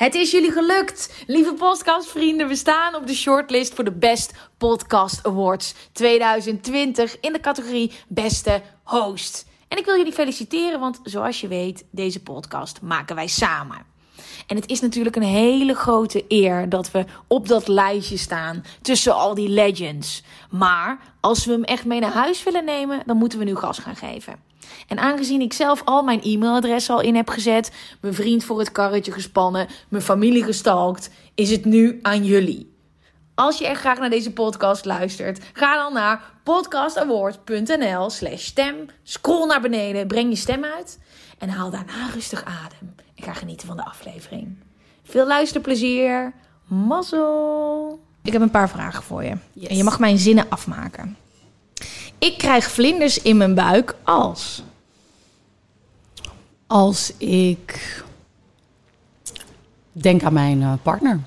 Het is jullie gelukt, lieve podcastvrienden. We staan op de shortlist voor de Best Podcast Awards 2020 in de categorie Beste Host. En ik wil jullie feliciteren, want zoals je weet, deze podcast maken wij samen. En het is natuurlijk een hele grote eer dat we op dat lijstje staan tussen al die legends. Maar als we hem echt mee naar huis willen nemen, dan moeten we nu gas gaan geven. En aangezien ik zelf al mijn e-mailadres al in heb gezet, mijn vriend voor het karretje gespannen, mijn familie gestalkt, is het nu aan jullie. Als je echt graag naar deze podcast luistert, ga dan naar podcastaward.nl slash stem. Scroll naar beneden, breng je stem uit en haal daarna rustig adem. En ga genieten van de aflevering. Veel luisterplezier. Mazzel. Ik heb een paar vragen voor je. En je mag mijn zinnen afmaken. Ik krijg vlinders in mijn buik als... Als ik denk aan mijn eh, partner.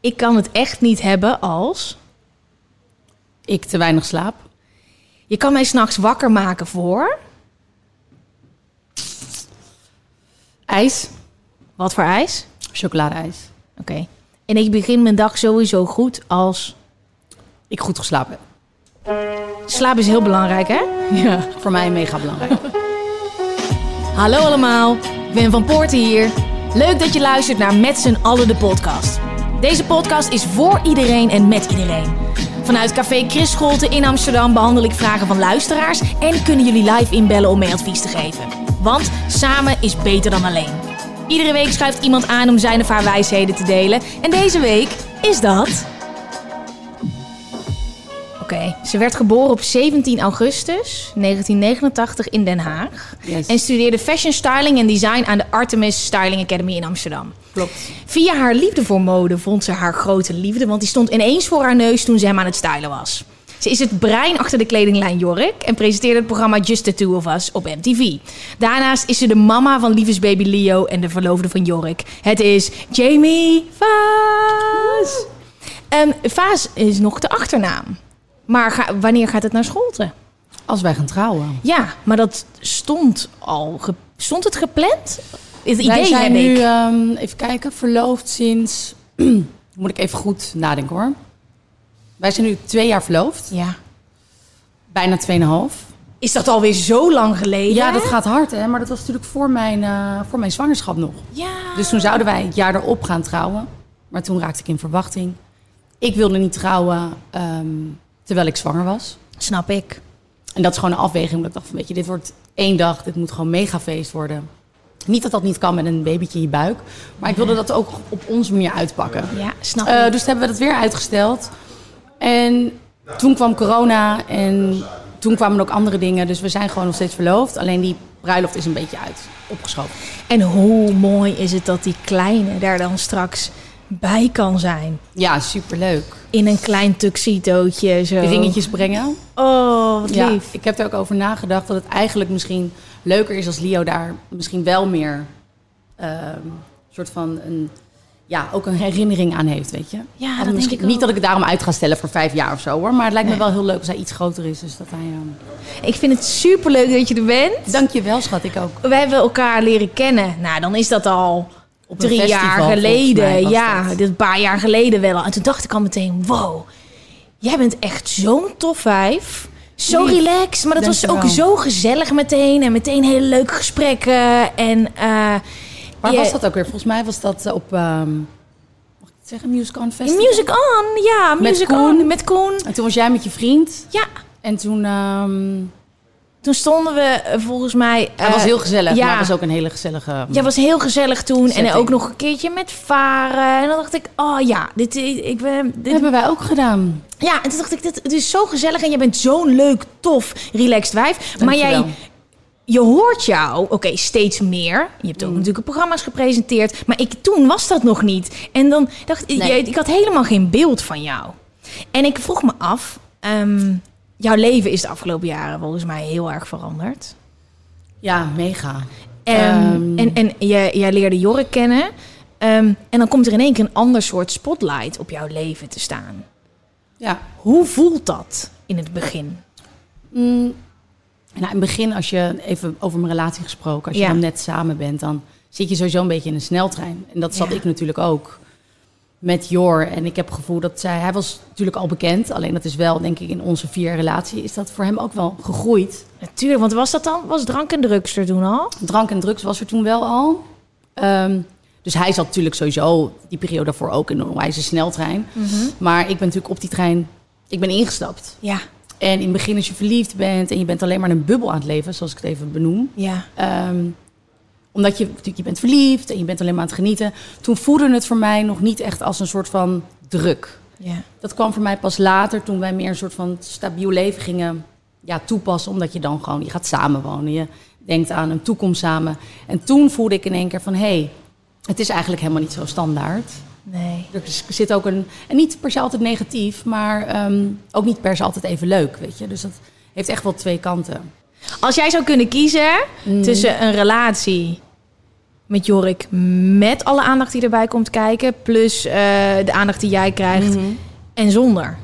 Ik kan het echt niet hebben als... Ik te weinig slaap. Je kan mij s'nachts wakker maken voor... IJs. Wat voor ijs? Chocoladeijs. Oké. En ik begin mijn dag sowieso goed als... Ik goed geslapen heb. Slaap is heel belangrijk, hè? Ja, voor mij mega belangrijk. Hallo allemaal, ben Van Poorten hier. Leuk dat je luistert naar Met z'n allen de podcast. Deze podcast is voor iedereen en met iedereen. Vanuit Café Chris Scholte in Amsterdam behandel ik vragen van luisteraars... en kunnen jullie live inbellen om mee advies te geven. Want samen is beter dan alleen. Iedere week schuift iemand aan om zijn of haar wijsheden te delen. En deze week is dat... Ze werd geboren op 17 augustus 1989 in Den Haag. Yes. En studeerde fashion styling en design aan de Artemis Styling Academy in Amsterdam. Klopt. Via haar liefde voor mode vond ze haar grote liefde, want die stond ineens voor haar neus toen ze hem aan het stylen was. Ze is het brein achter de kledinglijn Jork en presenteerde het programma Just the Two of Us op MTV. Daarnaast is ze de mama van liefdesbaby Leo en de verloofde van Jork. Het is Jamie Vaas. En Vaas is nog de achternaam. Maar ga- wanneer gaat het naar Scholte? Als wij gaan trouwen. Ja, maar dat stond al. stond het gepland? Het idee wij zijn heb nu, ik. ehm, even kijken, verloofd sinds... moet ik even goed nadenken hoor. Wij zijn nu twee jaar verloofd. Ja. Bijna tweeënhalf. Is dat alweer zo lang geleden? Ja, dat gaat hard hè. Maar dat was natuurlijk voor mijn, eh, voor mijn zwangerschap nog. Ja. Dus toen zouden wij het jaar erop gaan trouwen. Maar toen raakte ik in verwachting. Ik wilde niet trouwen ehm, terwijl ik zwanger was. Snap ik. En dat is gewoon een afweging. Omdat ik dacht van, weet je, dit wordt één dag. Dit moet gewoon mega feest worden. Niet dat dat niet kan met een babytje in je buik. Maar ik wilde dat ook op onze manier uitpakken. Ja, snap Eh, ik. dus hebben we dat weer uitgesteld. En toen kwam corona en toen kwamen ook andere dingen. Dus we zijn gewoon nog steeds verloofd. Alleen die bruiloft is een beetje uit opgeschoven. En hoe mooi is het dat die kleine daar dan straks bij kan zijn. Ja, superleuk. In een klein tuxedootje zo. Ringetjes brengen. Oh, wat Ja, lief. ik heb er ook over nagedacht dat het eigenlijk misschien leuker is als Leo daar misschien wel meer ehm, soort van een ja, ook een herinnering aan heeft, weet je. Ja, dat denk ik Niet ook. dat ik het daarom uit ga stellen voor vijf jaar of zo hoor, maar het lijkt Nee. me wel heel leuk als hij iets groter is, dus dat hij. ehm Ik vind het super leuk dat je er bent. Dank je wel, schat, ik ook. Wij hebben elkaar leren kennen. Nou, dan is dat al Op drie jaar geleden. Ja, dat. dit een paar jaar geleden wel. En toen dacht ik al meteen, wow, jij bent echt zo'n tof vijf. Zo relaxed, maar dat was ook zo gezellig meteen. En meteen hele leuke gesprekken. En eh, Waar je- was dat ook weer? Volgens mij was dat eh, op, mag ik het zeggen, Music On Festival? Music On, ja, Met Music Koen. On, met Koen. En toen was jij met je vriend. Ja, En toen, ehm toen stonden we eh, volgens mij... hij eh, was heel gezellig, ja. maar het was ook een hele gezellige... Ja, was heel gezellig toen. En ook nog een keertje met varen. En dan dacht ik, oh ja, dit, ik ben, dit, hebben wij ook gedaan. Ja, en toen dacht ik, dit, het is zo gezellig en je bent zo'n leuk, tof, relaxed wijf. Maar jij, je hoort jou, oké, steeds meer. Je hebt ook natuurlijk programma's gepresenteerd. Maar ik, toen was dat nog niet. En dan dacht ik, Nee. ik had helemaal geen beeld van jou. En ik vroeg me af, ehm, jouw leven is de afgelopen jaren volgens mij heel erg veranderd. Ja, mega. Ehm, Ehm. En, en jij, jij leerde Jorik kennen. Ehm, en dan komt er in één keer een ander soort spotlight op jouw leven te staan. Ja. Hoe voelt dat in het begin? Mm, nou, in het begin, als je even over mijn relatie gesproken, als je Ja. dan net samen bent, dan zit je sowieso een beetje in een sneltrein. En dat zat Ja. ik natuurlijk ook met Jor. En ik heb het gevoel dat zij, hij was natuurlijk al bekend, alleen dat is wel, denk ik, in onze vier relatie, is dat voor hem ook wel gegroeid. Natuurlijk, want was dat dan? Was drank en drugs er toen al? Drank en drugs was er toen wel al. Ehm, dus hij zat natuurlijk sowieso die periode daarvoor ook in een onwijze sneltrein. Maar ik ben natuurlijk op die trein, ik ben ingestapt. Ja, En in het begin als je verliefd bent en je bent alleen maar in een bubbel aan het leven, zoals ik het even benoem. ja. Ehm, omdat je natuurlijk je bent verliefd en je bent alleen maar aan het genieten. Toen voelde het voor mij nog niet echt als een soort van druk. ja. Dat kwam voor mij pas later toen wij meer een soort van stabiel leven gingen ja, toepassen. Omdat je dan gewoon, je gaat samenwonen. Je denkt aan een toekomst samen. En toen voelde ik in één keer van, hé, hey, het is eigenlijk helemaal niet zo standaard. Nee. Er zit ook een, en niet per se altijd negatief, maar ehm, ook niet per se altijd even leuk, weet je. Dus dat heeft echt wel twee kanten. Als jij zou kunnen kiezen tussen een relatie met Jorik met alle aandacht die erbij komt kijken, plus eh, de aandacht die jij krijgt, en zonder.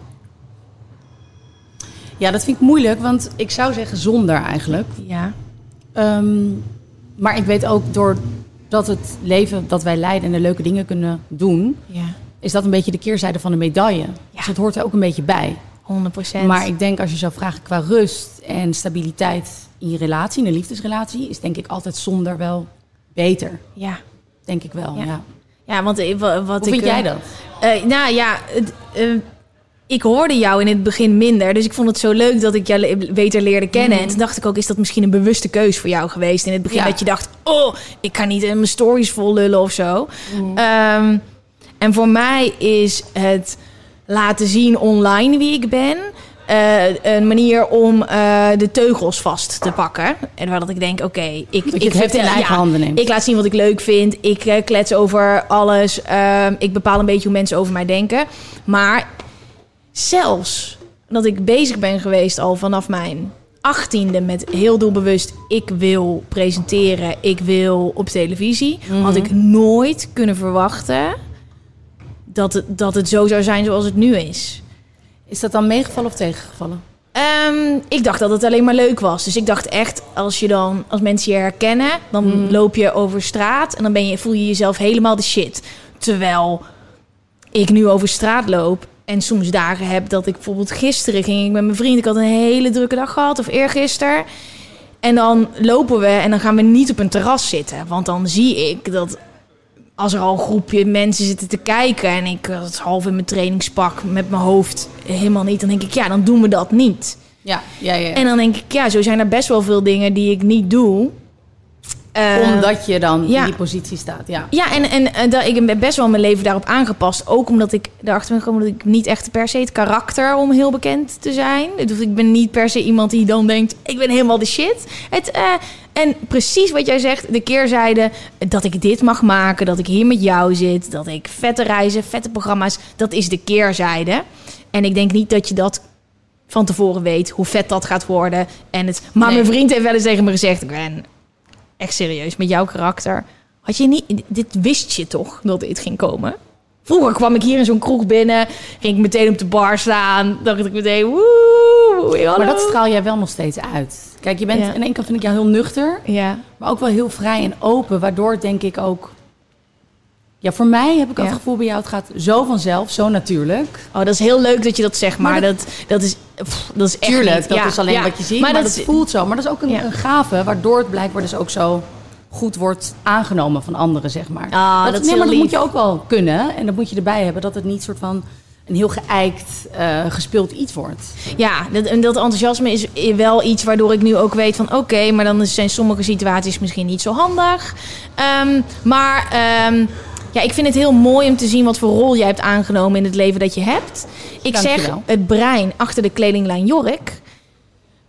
Ja, dat vind ik moeilijk, want ik zou zeggen zonder eigenlijk. Ja. Ehm, maar ik weet ook doordat het leven dat wij leiden en de leuke dingen kunnen doen, Ja. is dat een beetje de keerzijde van de medaille. Dus dat hoort er ook een beetje bij. 100%. Maar ik denk als je zou vragen qua rust en stabiliteit in je relatie, in een liefdesrelatie, is denk ik altijd zonder wel beter. Ja. Denk ik wel. Ja. Ja. Ja, want eh, wa- wat Hoe ik... vind jij eh, dat? eh, nou ja, ik hoorde jou in het begin minder. Dus ik vond het zo leuk dat ik jou beter leerde kennen. En toen dacht ik ook, is dat misschien een bewuste keus voor jou geweest? In het begin Ja. dat je dacht, oh, ik kan niet in mijn stories vol lullen of zo. Ehm, en voor mij is het laten zien online wie ik ben... eh, een manier om eh, de teugels vast te pakken. En waar dat ik denk, oké, ik, ik, heft in eigen handen neemt. Ik laat zien wat ik leuk vind. Ik eh, klets over alles. Ehm, ik bepaal een beetje hoe mensen over mij denken. Maar zelfs dat ik bezig ben geweest al vanaf mijn achttiende met heel doelbewust... ik wil presenteren, ik wil op televisie... had ik nooit kunnen verwachten dat het, dat het zo zou zijn zoals het nu is. Is dat dan meegevallen of tegengevallen? Ehm, ik dacht dat het alleen maar leuk was. Dus ik dacht echt, als je dan, als mensen je herkennen, dan loop je over straat en dan ben je, voel je jezelf helemaal de shit. Terwijl ik nu over straat loop en soms dagen heb dat ik bijvoorbeeld gisteren ging ik met mijn vriend, ik had een hele drukke dag gehad of eergisteren. En dan lopen we en dan gaan we niet op een terras zitten, want dan zie ik dat als er al een groepje mensen zitten te kijken en ik was half in mijn trainingspak met mijn hoofd helemaal niet, dan denk ik ja, dan doen we dat niet. Ja, ja, ja. En dan denk ik ja, zo zijn er best wel veel dingen die ik niet doe. Eh, Omdat je dan ja. in die positie staat. Ja. ja, en, en, en dat, ik heb best wel mijn leven daarop aangepast. Ook omdat ik erachter ben gekomen dat ik niet echt per se het karakter om heel bekend te zijn. Dus ik ben niet per se iemand die dan denkt, ik ben helemaal de shit. Het, eh, en precies wat jij zegt, de keerzijde, dat ik dit mag maken, dat ik hier met jou zit, dat ik vette reizen, vette programma's, dat is de keerzijde. En ik denk niet dat je dat van tevoren weet, hoe vet dat gaat worden. En het, maar Nee. mijn vriend heeft wel eens tegen me gezegd, Gwen, echt serieus, met jouw karakter. Had je niet, dit wist je toch dat dit ging komen? Vroeger kwam ik hier in zo'n kroeg binnen, ging ik meteen op de bar staan, dacht ik meteen, woe. Maar dat straal jij wel nog steeds uit. Kijk, je bent Ja. aan de ene kant vind ik jou heel nuchter, Ja, maar ook wel heel vrij en open. Waardoor denk ik ook. Ja, voor mij heb ik Ja. het gevoel bij jou, het gaat zo vanzelf, zo natuurlijk. oh, dat is heel leuk dat je dat zegt, maar, Maar dat, dat, is, pff, dat is echt Tuurlijk, niet- dat ja, is alleen wat je ziet, maar, dat, is- voelt zo. Maar dat is ook een, een gave, waardoor het blijkbaar dus ook zo goed wordt aangenomen van anderen, zeg maar. Ah, dat nee, heel maar dat moet je ook wel kunnen. En dat moet je erbij hebben, dat het niet soort van een heel geëikt, eh, gespeeld iets wordt. Ja, dat, en dat enthousiasme is wel iets waardoor ik nu ook weet van... oké, maar dan zijn sommige situaties misschien niet zo handig. Ehm, maar ehm, ja, ik vind het heel mooi om te zien wat voor rol jij hebt aangenomen in het leven dat je hebt. Ik zeg, het brein achter de kledinglijn Jorik...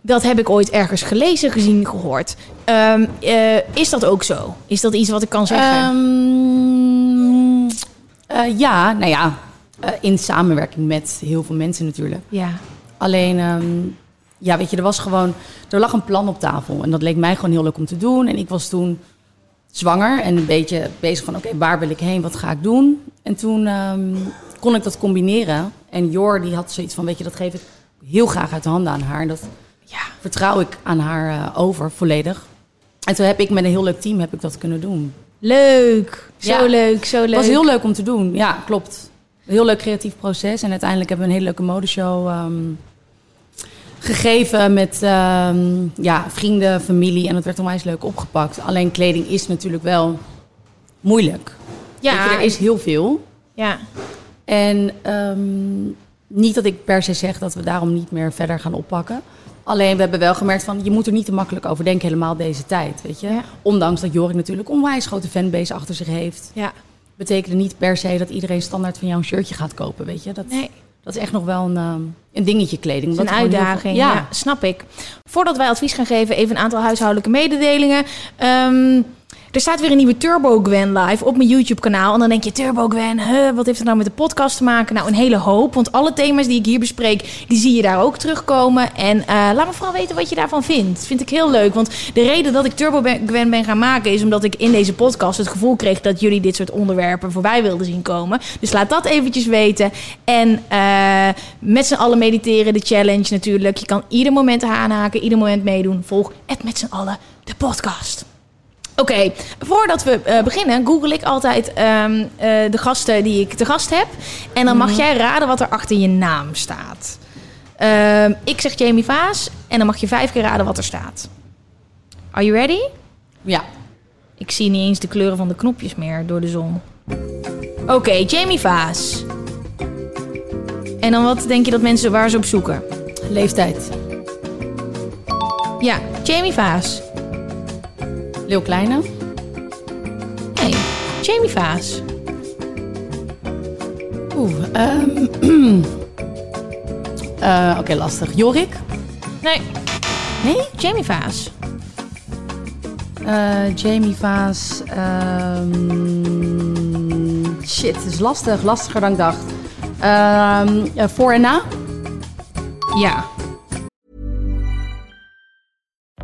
Dat heb ik ooit ergens gelezen, gezien, gehoord. Ehm, eh, is dat ook zo? Is dat iets wat ik kan zeggen? Ehm, eh, ja, nou ja, eh, in samenwerking met heel veel mensen natuurlijk. ja. Alleen, ehm, ja, weet je, er was gewoon, er lag een plan op tafel. En dat leek mij gewoon heel leuk om te doen. En ik was toen zwanger en een beetje bezig van, oké, waar wil ik heen? Wat ga ik doen? En toen kon ik dat combineren. En Jor, die had zoiets van, weet je, dat geef ik heel graag uit de handen aan haar. En dat. Vertrouw ik aan haar eh, over, volledig. En toen heb ik met een heel leuk team heb ik dat kunnen doen. Leuk. Zo Ja. leuk, zo leuk. Het was heel leuk om te doen. Ja, klopt. Een heel leuk creatief proces. En uiteindelijk hebben we een hele leuke modeshow ehm, gegeven met ehm, ja, vrienden, familie. En dat werd onwijs leuk opgepakt. Alleen kleding is natuurlijk wel moeilijk. Ja, je, er is heel veel. ja. En ehm, niet dat ik per se zeg dat we daarom niet meer verder gaan oppakken. Alleen we hebben wel gemerkt van je moet er niet te makkelijk over denken helemaal deze tijd, weet je. Ja. Ondanks dat Jorik natuurlijk onwijs grote fanbase achter zich heeft ja. betekende niet per se dat iedereen standaard van jou een shirtje gaat kopen, weet je. Dat, Nee. dat is echt nog wel een, ehm, een dingetje kleding. Dat is een uitdaging. Ja. snap ik. Voordat wij advies gaan geven, even een aantal huishoudelijke mededelingen. Ehm, er staat weer een nieuwe Turbo Gwen live op mijn YouTube-kanaal. En dan denk je, Turbo Gwen, wat heeft het nou met de podcast te maken? Nou, een hele hoop. Want alle thema's die ik hier bespreek, die zie je daar ook terugkomen. En eh, laat me vooral weten wat je daarvan vindt. Vind ik heel leuk. Want de reden dat ik Turbo Gwen ben gaan maken... is omdat ik in deze podcast het gevoel kreeg... dat jullie dit soort onderwerpen voorbij wilden zien komen. Dus laat dat eventjes weten. En eh, met z'n allen mediteren, de challenge natuurlijk. Je kan ieder moment aanhaken, ieder moment meedoen. Volg het met z'n allen, de podcast. Oké, voordat we eh, beginnen, google ik altijd ehm, eh, de gasten die ik te gast heb. En dan mag jij raden wat er achter je naam staat. Ehm, ik zeg Jamie Vaas en dan mag je vijf keer raden wat er staat. Are you ready? Ja, Ik zie niet eens de kleuren van de knopjes meer door de zon. Oké, Jamie Vaas. En dan wat denk je dat mensen waar ze op zoeken? leeftijd. Ja, Jamie Vaas. Leeuw Kleine. Nee, Jamie Vaas. Oeh, ehm, eh, oké, lastig. Jorik. Nee. Nee, Jamie Vaas. Eh, Jamie Vaas. ehm, shit, het is lastig. Lastiger dan ik dacht. Ehm, eh, voor en na. Ja.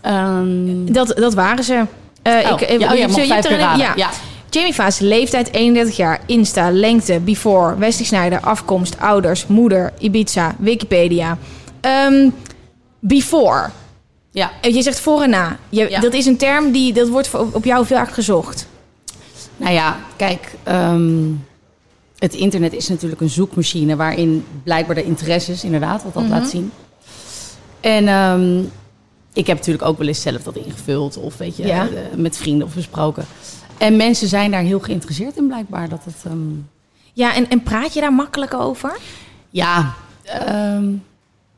Ehm, Dat, dat waren ze. Eh, oh, ik, eh, ja, oh, ja, je- je hebt er- raden. ja. Ja. Jamie Vaas, leeftijd 31 jaar, Insta, lengte, before, Wesley Snijder, afkomst, ouders, moeder, Ibiza, Wikipedia. Ehm, before. ja. Eh, Je zegt voor en na. Je, Ja. Dat is een term die dat wordt op jou veel erg gezocht. Nou ja, kijk, ehm, het internet is natuurlijk een zoekmachine waarin blijkbaar de interesses, inderdaad, wat dat Mhm. laat zien. En ik heb natuurlijk ook wel eens zelf dat ingevuld of weet je, Ja. eh, met vrienden of besproken. En mensen zijn daar heel geïnteresseerd in, blijkbaar. Dat het, ehm, Ja, en, en praat je daar makkelijk over? ja, ehm,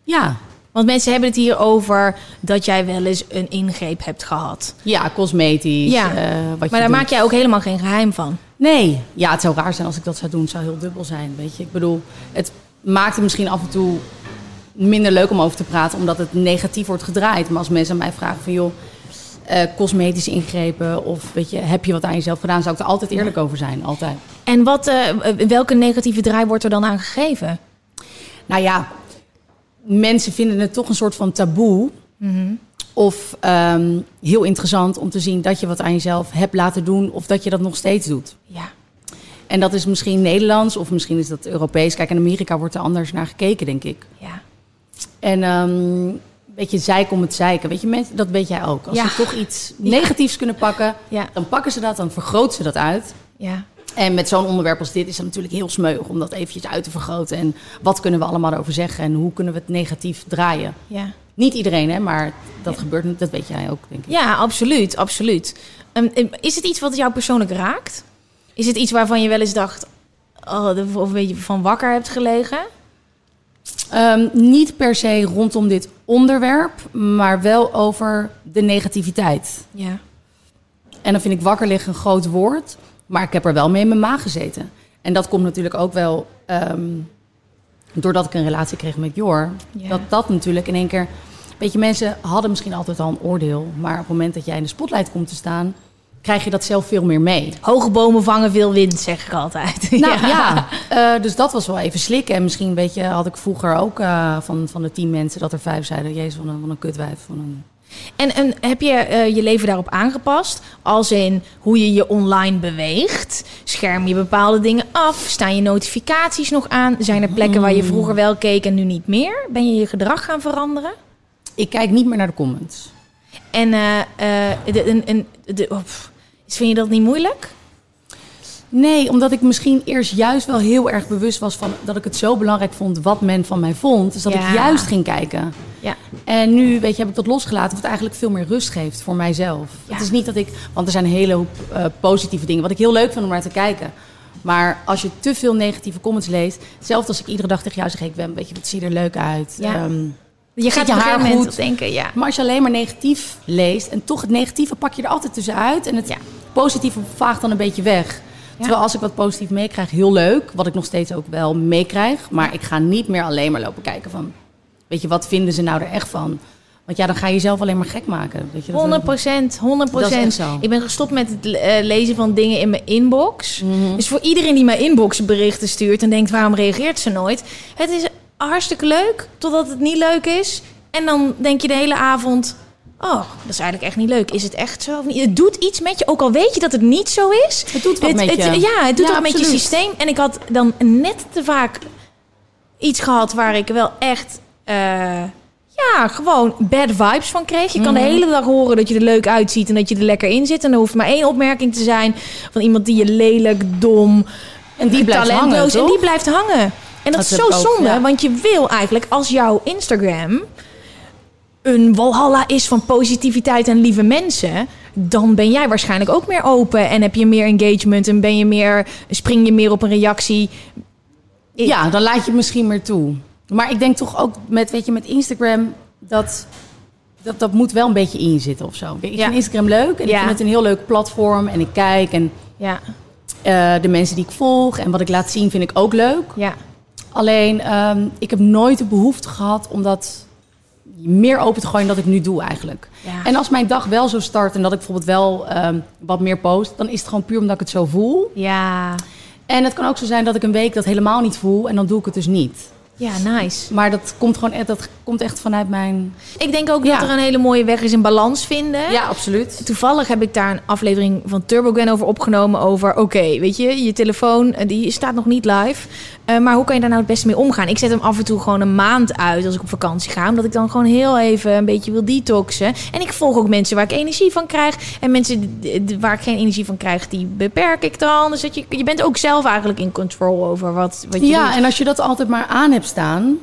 ja, Want mensen hebben het hier over dat jij wel eens een ingreep hebt gehad. ja, cosmetisch. Ja, eh, wat Maar je daar doet. maak jij ook helemaal geen geheim van. Nee, ja, het zou raar zijn als ik dat zou doen. Het zou heel dubbel zijn, weet je. Ik bedoel, het maakt het misschien af en toe minder leuk om over te praten... omdat het negatief wordt gedraaid. Maar als mensen aan mij vragen van... joh, eh, cosmetische ingrepen of weet je, heb je wat aan jezelf gedaan... zou ik er altijd eerlijk over zijn, altijd. En wat, eh, welke negatieve draai wordt er dan aan gegeven? Nou ja, mensen vinden het toch een soort van taboe... Of ehm, heel interessant om te zien dat je wat aan jezelf hebt laten doen of dat je dat nog steeds doet. Ja. En dat is misschien Nederlands of misschien is dat Europees. Kijk, in Amerika wordt er anders naar gekeken, denk ik. Ja. En ehm, een beetje zeiken om het zeiken. Weet je, mensen, dat weet jij ook. Als ze toch iets negatiefs kunnen pakken, dan pakken ze dat, dan vergroten ze dat uit. Ja. En met zo'n onderwerp als dit is het natuurlijk heel smeuig om dat eventjes uit te vergroten. En wat kunnen we allemaal over zeggen en hoe kunnen we het negatief draaien? Ja. Niet iedereen, hè, maar dat gebeurt. Dat weet jij ook, denk ik. Ja, absoluut, absoluut. Ehm, ehm, is het iets wat jou persoonlijk raakt? Is het iets waarvan je wel eens dacht, oh, of een beetje van wakker hebt gelegen? Ehm, niet per se rondom dit onderwerp, maar wel over de negativiteit. Ja. En dan vind ik wakker liggen een groot woord, maar ik heb er wel mee in mijn maag gezeten. En dat komt natuurlijk ook wel ehm, doordat ik een relatie kreeg met Jor. Ja. Dat dat natuurlijk in één keer... Weet je, mensen hadden misschien altijd al een oordeel. Maar op het moment dat jij in de spotlight komt te staan... krijg je dat zelf veel meer mee. Hoge bomen vangen veel wind, zeg ik altijd. Nou ja, eh, dus dat was wel even slikken. En misschien weet je, had ik vroeger ook eh, van, van de tien mensen... dat er vijf zeiden, jezus, van een, van een kutwijf. Van een... En, en heb je eh, je leven daarop aangepast? Als in hoe je je online beweegt? Scherm je bepaalde dingen af? Staan je notificaties nog aan? Zijn er plekken waar je vroeger wel keek en nu niet meer? Ben je je gedrag gaan veranderen? Ik kijk niet meer naar de comments. En, de, de, vind je dat niet moeilijk? Nee, omdat ik misschien eerst juist wel heel erg bewust was van dat ik het zo belangrijk vond wat men van mij vond. Dus dat Ja. ik juist ging kijken. Ja. En nu, weet je, heb ik dat losgelaten, wat eigenlijk veel meer rust geeft voor mijzelf. Ja. Het is niet dat ik, want er zijn een hele hoop eh, positieve dingen, wat ik heel leuk vind om naar te kijken. Maar als je te veel negatieve comments leest, zelfs als ik iedere dag tegen jou zeg, ik ben, weet je, wat zie je er leuk uit. Ja. Ehm, Je gaat je haar goed? denken, ja. maar als je alleen maar negatief leest en toch het negatieve pak je er altijd tussenuit en het Ja. positieve vaagt dan een beetje weg. Terwijl als ik wat positief meekrijg, heel leuk. Wat ik nog steeds ook wel meekrijg. Maar ik ga niet meer alleen maar lopen kijken van... Weet je, wat vinden ze nou er echt van? Want ja, dan ga je jezelf alleen maar gek maken. Weet je, dat- 100 procent, 100 Dat is echt procent. zo. Ik ben gestopt met het eh, lezen van dingen in mijn inbox. Mhm. Dus voor iedereen die mijn inbox berichten stuurt en denkt waarom reageert ze nooit? Het is hartstikke leuk totdat het niet leuk is. En dan denk je de hele avond, oh, dat is eigenlijk echt niet leuk. Is het echt zo? of niet? Het doet iets met je, ook al weet je dat het niet zo is. Het doet wat met je. ja, het doet Ja, wat met je systeem. En ik had dan net te vaak iets gehad waar ik wel echt... eh, ja, gewoon bad vibes van kreeg. Je kan de Mhm. hele dag horen dat je er leuk uitziet en dat je er lekker in zit. En er hoeft maar één opmerking te zijn van iemand die je lelijk, dom, En die blijft hangen, en die blijft hangen. En dat, Dat is zo ook, zonde, ja. want je wil eigenlijk als jouw Instagram een walhalla is van positiviteit en lieve mensen, dan ben jij waarschijnlijk ook meer open en heb je meer engagement en ben je meer, spring je meer op een reactie. Ja, dan laat je het misschien meer toe. Maar ik denk toch ook met, weet je, met Instagram... dat, dat, dat moet wel een beetje in je zitten of zo. Ik Ja. vind Instagram leuk en Ja. ik vind het een heel leuk platform. En ik kijk en Ja, eh, de mensen die ik volg en wat ik laat zien vind ik ook leuk. ja, Alleen, ehm, ik heb nooit de behoefte gehad om dat meer open te gooien dan dat ik nu doe eigenlijk. ja. En als mijn dag wel zo start en dat ik bijvoorbeeld wel ehm, wat meer post... dan is het gewoon puur omdat ik het zo voel. ja, En het kan ook zo zijn dat ik een week dat helemaal niet voel en dan doe ik het dus niet. Ja, nice. Maar dat komt gewoon echt, dat komt echt vanuit mijn... Ik denk ook Ja. dat er een hele mooie weg is in balans vinden. Ja, absoluut. Toevallig heb ik daar een aflevering van TurboGen over opgenomen. Over, oké, weet je, je telefoon eh, die staat nog niet live. Eh, maar hoe kan je daar nou het beste mee omgaan? Ik zet hem af en toe gewoon een maand uit als ik op vakantie ga. Omdat ik dan gewoon heel even een beetje wil detoxen. En ik volg ook mensen waar ik energie van krijg. En mensen waar ik geen energie van krijg, die beperk ik dan. Dus dat je, je bent ook zelf eigenlijk in control over wat, wat je Ja, doet. en als je dat altijd maar aan hebt staan...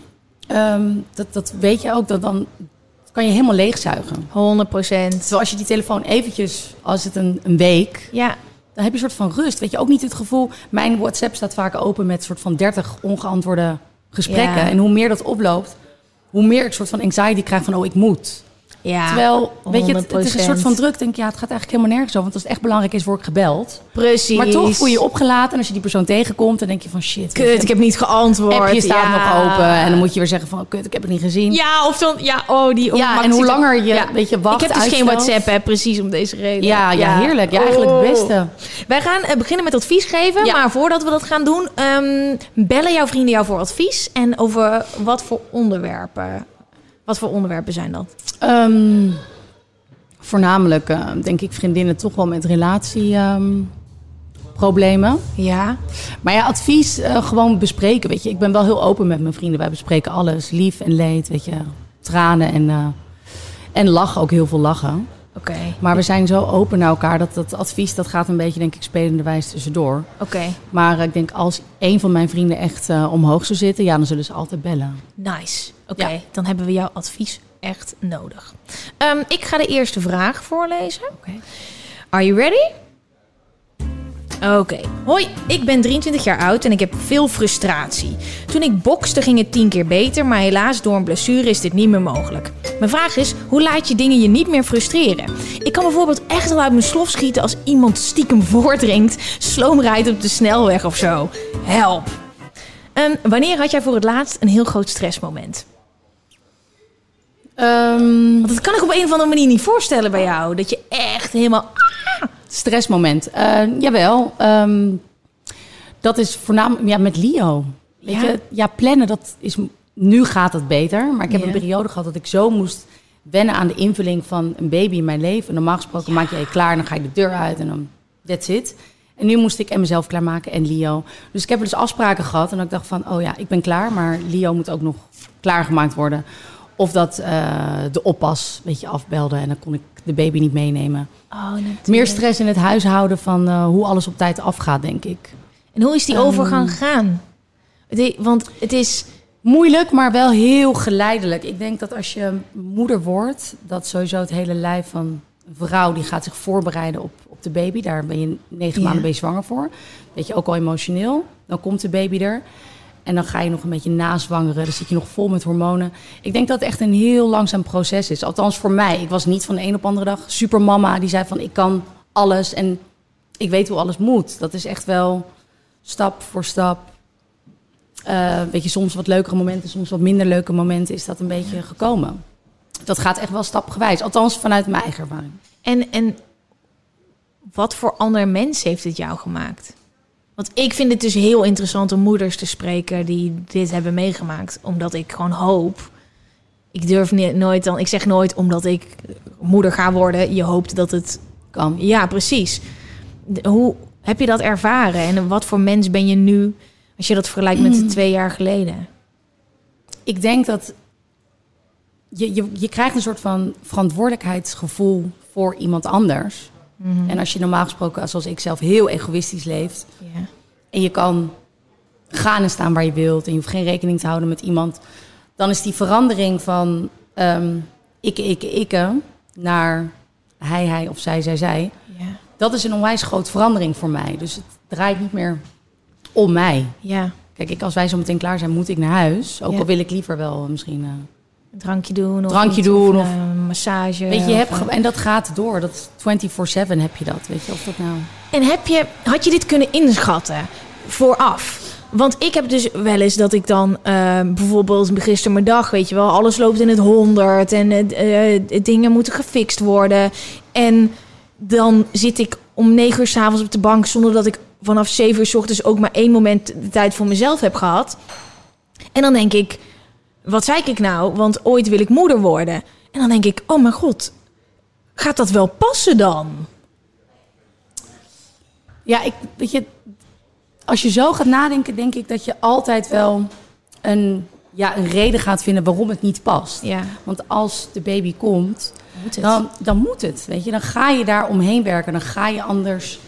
ehm, dat, dat weet je ook, dat dan kan je helemaal leegzuigen. 100 procent. Terwijl als je die telefoon eventjes, als het een, een week... Ja, dan heb je een soort van rust. Weet je ook niet het gevoel. Mijn WhatsApp staat vaak open met een soort van 30 ongeantwoorde gesprekken. Ja. En hoe meer dat oploopt, hoe meer ik soort van anxiety krijg van oh, ik moet. Ja. Terwijl, weet je, het, het is een 100%. soort van druk. Denk je, ja, het gaat eigenlijk helemaal nergens over. Want als het echt belangrijk is, word ik gebeld. precies. Maar toch voel je je opgelaten. En als je die persoon tegenkomt, dan denk je van shit. Kut, je, ik heb niet geantwoord. appje staat Ja. nog open. En dan moet je weer zeggen van kut, ik heb het niet gezien. Ja, of dan, ja, oh, die Ja, en hoe langer je, Ja. weet je, wacht, Ik heb dus geen. WhatsApp, hè, precies om deze reden. Ja, ja, heerlijk. Ja, eigenlijk het Oh. beste. Wij gaan eh, beginnen met advies geven, Ja. maar voordat we dat gaan doen, ehm, bellen jouw vrienden jou voor advies en over wat voor onderwerpen. Wat voor onderwerpen zijn dat? Ehm, voornamelijk, eh, denk ik, vriendinnen toch wel met relatieproblemen. Ja. maar ja, advies eh, gewoon bespreken, weet je. Ik ben wel heel open met mijn vrienden. Wij bespreken alles, lief en leed, weet je. Tranen en, eh, en lachen, ook heel veel lachen. Oké. Maar we zijn zo open naar elkaar dat dat advies, dat gaat een beetje, denk ik, spelende wijs tussendoor. Oké. Maar ik denk, als een van mijn vrienden echt eh, omhoog zou zitten, ja, dan zullen ze altijd bellen. Nice. Oké, Ja. dan hebben we jouw advies echt nodig. Ehm, ik ga de eerste vraag voorlezen. Oké. Are you ready? Oké. Hoi, ik ben 23 jaar oud en ik heb veel frustratie. Toen ik bokste ging het 10 keer beter, maar helaas door een blessure is dit niet meer mogelijk. Mijn vraag is, hoe laat je dingen je niet meer frustreren? Ik kan bijvoorbeeld echt wel uit mijn slof schieten als iemand stiekem voordringt, sloom rijdt op de snelweg of zo. Help. Ehm, wanneer had jij voor het laatst een heel groot stressmoment? Ehm, Want dat kan ik op een of andere manier niet voorstellen bij jou. Dat je echt helemaal... stressmoment. Eh, jawel. ehm, dat is voornamelijk ja, met Leo. Weet Ja? je, ja, plannen, dat is, nu gaat het beter. Maar ik heb Ja. een periode gehad dat ik zo moest wennen aan de invulling van een baby in mijn leven. En normaal gesproken maak je je klaar en dan ga je de deur uit en dan that's it. En nu moest ik en mezelf klaarmaken en Leo. Dus ik heb dus afspraken gehad en ik dacht van, oh ja, ik ben klaar, maar Leo moet ook nog klaargemaakt worden. Of dat eh, de oppas, weet je, afbelde en dan kon ik de baby niet meenemen. Oh. Meer stress in het huishouden van eh, hoe alles op tijd afgaat, denk ik. En hoe is die Ehm. overgang gegaan? Want het is... Moeilijk, maar wel heel geleidelijk. Ik denk dat als je moeder wordt, dat sowieso het hele lijf van een vrouw die gaat zich voorbereiden op, op de baby. Daar ben je negen Ja. maanden je zwanger voor. Weet je, ook al emotioneel. Dan komt de baby er. En dan ga je nog een beetje nazwangeren. Dan zit je nog vol met hormonen. Ik denk dat het echt een heel langzaam proces is. Althans voor mij. Ik was niet van de een op de andere dag supermama die zei van ik kan alles en ik weet hoe alles moet. Dat is echt wel stap voor stap. Eh, weet je, soms wat leukere momenten, soms wat minder leuke momenten is dat een beetje gekomen. Dat gaat echt wel stapgewijs. Althans vanuit mijn eigen ervaring. En, en wat voor ander mens heeft het jou gemaakt? Want ik vind het dus heel interessant om moeders te spreken die dit hebben meegemaakt. Omdat ik gewoon hoop. Ik durf ni- nooit dan. Ik zeg nooit omdat ik moeder ga worden. Je hoopt dat het. Kan. Ja, precies. Hoe heb je dat ervaren? En wat voor mens ben je nu? Als je dat vergelijkt met de twee jaar geleden. Ik denk dat je, je, je krijgt een soort van verantwoordelijkheidsgevoel voor iemand anders. En als je normaal gesproken, zoals ik zelf, heel egoïstisch leeft. En je kan gaan en staan waar je wilt. En je hoeft geen rekening te houden met iemand. Dan is die verandering van ehm ik, ik, ik naar hij, hij of zij, zij, zij. Dat is een onwijs grote verandering voor mij. Dus het draait niet meer om mij. ja. Kijk, ik, als wij zo meteen klaar zijn, moet ik naar huis. Ook al wil ik liever wel eh, misschien... eh, Een drankje doen. Of Drankje iets, doen, Of, of- een massage. weet je, je hebt eh, en dat gaat door. Dat is 24-7 heb je dat. Weet je, of dat nou... En heb je, had je dit kunnen inschatten vooraf? Want ik heb dus wel eens dat ik dan eh, bijvoorbeeld gisteren mijn dag, weet je wel, alles loopt in het honderd en eh, dingen moeten gefixt worden. En dan zit ik om negen uur s'avonds op de bank zonder dat ik vanaf zeven uur s ochtends ook maar één moment de tijd voor mezelf heb gehad. En dan denk ik, wat zei ik nou? Want ooit wil ik moeder worden. En dan denk ik, oh mijn god, gaat dat wel passen dan? Ja, ik, weet je, als je zo gaat nadenken, denk ik dat je altijd wel een, ja, een reden gaat vinden waarom het niet past. Ja, Want als de baby komt, moet dan, dan moet het. Weet je, dan ga je daar omheen werken. Dan ga je anders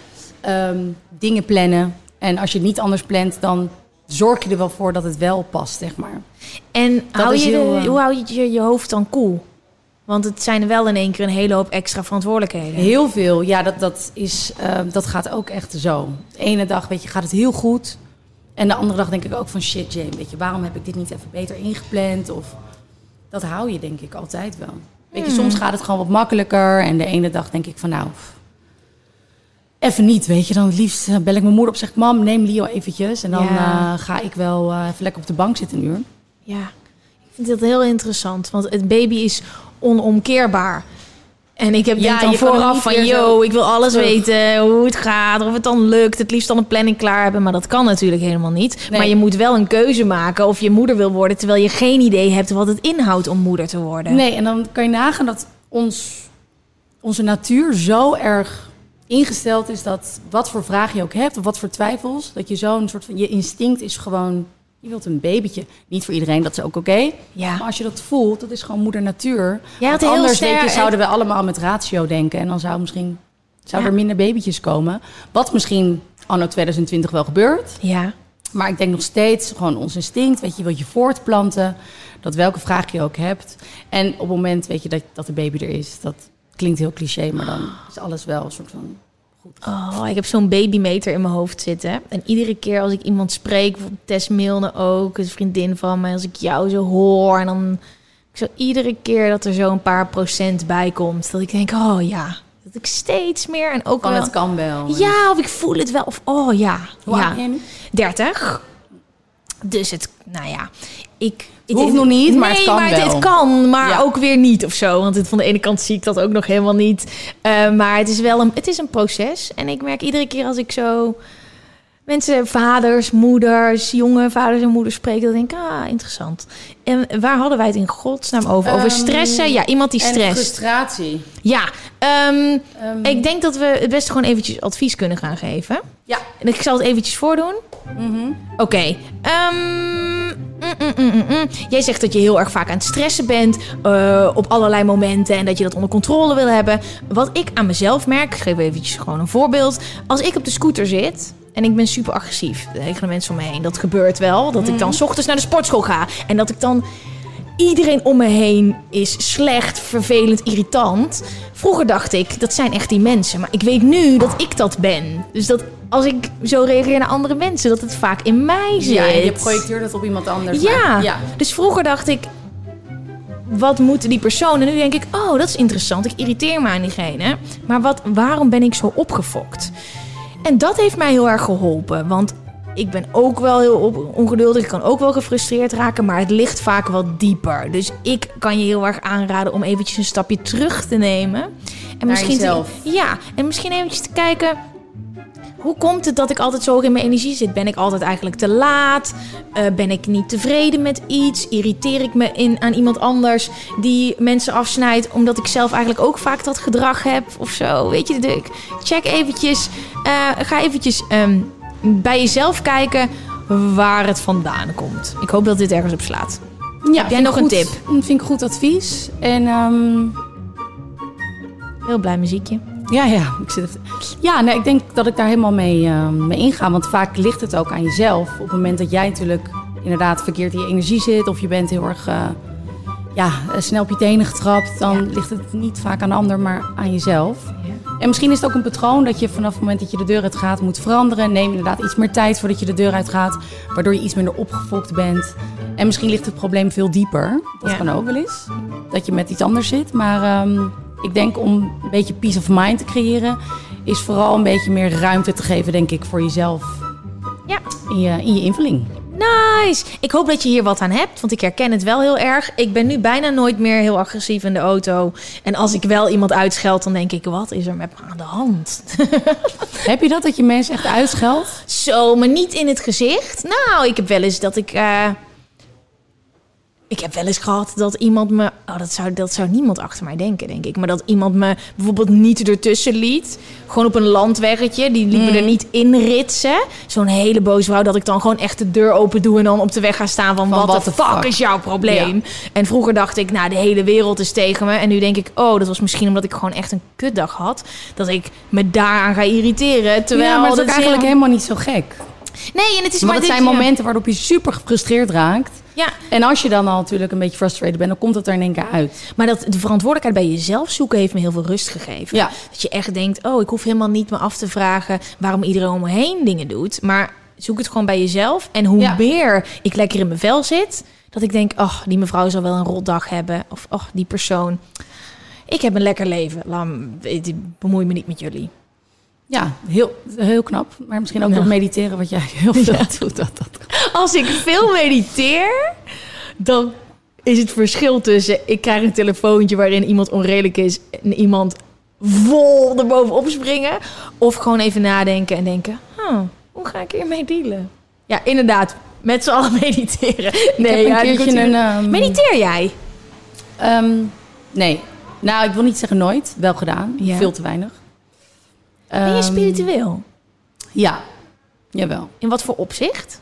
ehm, dingen plannen. En als je het niet anders plant, dan zorg je er wel voor dat het wel past, zeg maar. En Dat hou je de- heel, hoe hou je je, je hoofd dan koel? Want het zijn wel in één keer een hele hoop extra verantwoordelijkheden. Heel veel, ja, dat, dat, is, ehm, dat gaat ook echt zo. De ene dag, weet je, gaat het heel goed. En de andere dag denk ik ook van shit, Jane, weet je, waarom heb ik dit niet even beter ingepland? Of dat hou je denk ik altijd wel. Weet je, soms gaat het gewoon wat makkelijker. En de ene dag denk ik van nou, even niet, weet je. Dan het liefst eh, bel ik mijn moeder op, zeg ik, mam, neem Leo eventjes. En dan Ja. eh, ga ik wel eh, even lekker op de bank zitten een uur. Ja, ik vind dat heel interessant. Want het baby is onomkeerbaar. En ik heb Ja, denk dan vooraf van... yo, zo ik wil alles weten, hoe het gaat, of het dan lukt. Het liefst dan een planning klaar hebben, maar dat kan natuurlijk helemaal niet. Nee. Maar je moet wel een keuze maken of je moeder wil worden... terwijl je geen idee hebt wat het inhoudt om moeder te worden. Nee, en dan kan je nagaan dat ons onze natuur zo erg ingesteld is dat wat voor vraag je ook hebt of wat voor twijfels, dat je zo'n soort van je instinct is gewoon je wilt een babytje. Niet voor iedereen, dat is ook oké. Ja. Maar als je dat voelt, dat is gewoon moeder natuur. Ja, Want anders weet je, zouden we allemaal met ratio denken. En dan zou misschien zou Ja. er minder babytjes komen. Wat misschien anno 2020 wel gebeurt. Ja. Maar ik denk nog steeds gewoon ons instinct. Weet je, wilt je voortplanten. Dat welke vraag je ook hebt. En op het moment weet je dat, dat de baby er is. Dat klinkt heel cliché, maar dan is alles wel een soort van... Oh, ik heb zo'n babymeter in mijn hoofd zitten. En iedere keer als ik iemand spreek, bijvoorbeeld Tess Milne ook, een vriendin van mij, als ik jou zo hoor, en dan zo iedere keer dat er zo een paar procent bij komt, dat ik denk, oh ja, dat ik steeds meer en ook Van wel, het kan wel. ja, of ik voel het wel, of oh ja, Hoe ja, oud ben je nu? 30. Dus het, nou ja, ik... ik Hoeft nog niet, maar het kan maar het, wel. het kan, maar Ja. ook weer niet of zo. Want het, van de ene kant zie ik dat ook nog helemaal niet. Eh, maar het is wel een, het is een proces. En ik merk iedere keer als ik zo mensen, vaders, moeders, jonge vaders en moeders spreken, dan denk ik, ah, interessant. En waar hadden wij het in godsnaam over? Over Ehm, stressen? Ja, iemand die En stresst. frustratie. Ja, ehm, Ehm, ik denk dat we het beste gewoon eventjes advies kunnen gaan geven. Ja. En ik zal het eventjes voordoen. Mhm. Oké. ehm, mm, mm, mm, mm, mm. Jij zegt dat je heel erg vaak aan het stressen bent eh, op allerlei momenten en dat je dat onder controle wil hebben. Wat ik aan mezelf merk, ik geef eventjes gewoon een voorbeeld. Als ik op de scooter zit en ik ben super agressief de mensen om me heen, dat gebeurt wel. Dat ik dan 's ochtends naar de sportschool ga en dat ik dan iedereen om me heen is slecht, vervelend, irritant. Vroeger dacht ik, dat zijn echt die mensen. Maar ik weet nu dat ik dat ben. Dus dat als ik zo reageer naar andere mensen, dat het vaak in mij zit. Ja, en je projecteert het op iemand anders. Ja. ja. Dus vroeger dacht ik, wat moet die persoon? En nu denk ik, oh, dat is interessant. Ik irriteer me aan diegene. Maar wat, waarom ben ik zo opgefokt? En dat heeft mij heel erg geholpen. Want ik ben ook wel heel ongeduldig. Ik kan ook wel gefrustreerd raken. Maar het ligt vaak wel dieper. Dus ik kan je heel erg aanraden om eventjes een stapje terug te nemen. En Naar jezelf. ja, en misschien eventjes te kijken... Hoe komt het dat ik altijd zo hoog in mijn energie zit? Ben ik altijd eigenlijk te laat? Eh, ben ik niet tevreden met iets? Irriteer ik me in, aan iemand anders die mensen afsnijdt... omdat ik zelf eigenlijk ook vaak dat gedrag heb of zo? Weet je, de, check eventjes... eh, ga eventjes ehm, bij jezelf kijken waar het vandaan komt. Ik hoop dat dit ergens op slaat. Ja, jij vind nog ik een tip? Vind ik goed advies. En ehm, Heel blij muziekje. Ja, ja, ik zit even... ja nee, ik denk dat ik daar helemaal mee, ehm, mee inga. Want vaak ligt het ook aan jezelf. Op het moment dat jij natuurlijk inderdaad verkeerd in je energie zit... of je bent heel erg eh, ja, snel op je tenen getrapt... dan ligt het niet vaak aan de ander, maar aan jezelf. En misschien is het ook een patroon dat je vanaf het moment dat je de deur uit gaat moet veranderen. Neem inderdaad iets meer tijd voordat je de deur uit gaat, waardoor je iets minder opgefokt bent. En misschien ligt het probleem veel dieper. Dat Ja. kan ook wel eens. Dat je met iets anders zit. Maar ehm, ik denk om een beetje peace of mind te creëren, is vooral een beetje meer ruimte te geven, denk ik, voor jezelf. Ja. In je, in je invulling. Nice! Ik hoop dat je hier wat aan hebt, want ik herken het wel heel erg. Ik ben nu bijna nooit meer heel agressief in de auto. En als ik wel iemand uitscheld, dan denk ik, wat is er met me aan de hand? Heb je dat, dat je mensen echt uitscheldt? Zo, maar niet in het gezicht. Nou, ik heb wel eens dat ik... eh, ik heb wel eens gehad dat iemand me... Oh, dat zou, dat zou niemand achter mij denken, denk ik. Maar dat iemand me bijvoorbeeld niet ertussen liet. Gewoon op een landweggetje. Die liet me er niet in ritsen. Zo'n hele boze vrouw dat ik dan gewoon echt de deur open doe... en dan op de weg ga staan van, wat de fuck, fuck? is jouw probleem? En vroeger dacht ik, nou, de hele wereld is tegen me. En nu denk ik, oh, dat was misschien omdat ik gewoon echt een kutdag had. Dat ik me daaraan ga irriteren. Terwijl ja, maar dat is ook eigenlijk helemaal niet zo gek. Nee, en het is Maar maar het dit- zijn momenten waarop je super gefrustreerd raakt. Ja, En als je dan al natuurlijk een beetje frustrated bent, dan komt het er in één keer uit. maar dat de verantwoordelijkheid bij jezelf zoeken heeft me heel veel rust gegeven. Ja. Dat je echt denkt, oh, ik hoef helemaal niet me af te vragen waarom iedereen om me heen dingen doet. Maar zoek het gewoon bij jezelf. En hoe Ja. meer ik lekker in mijn vel zit, dat ik denk, oh, die mevrouw zal wel een rotdag hebben. Of, oh, die persoon. Ik heb een lekker leven. Laat me, ik bemoei me niet met jullie. Ja, heel, heel knap. Maar misschien ook Ja. nog mediteren, wat jij heel veel doet. Dat, dat. Als ik veel mediteer, dan is het verschil tussen... ik krijg een telefoontje waarin iemand onredelijk is... en iemand vol erbovenop springen... of gewoon even nadenken en denken... huh, hoe ga ik hiermee dealen? Ja, inderdaad, met z'n allen mediteren. Nee, ja, een ehm, Mediteer jij? ehm, nee. Nou, ik wil niet zeggen nooit. Wel gedaan. Ja. Veel te weinig. Ben je Ehm, spiritueel? Ja, jawel. In wat voor opzicht?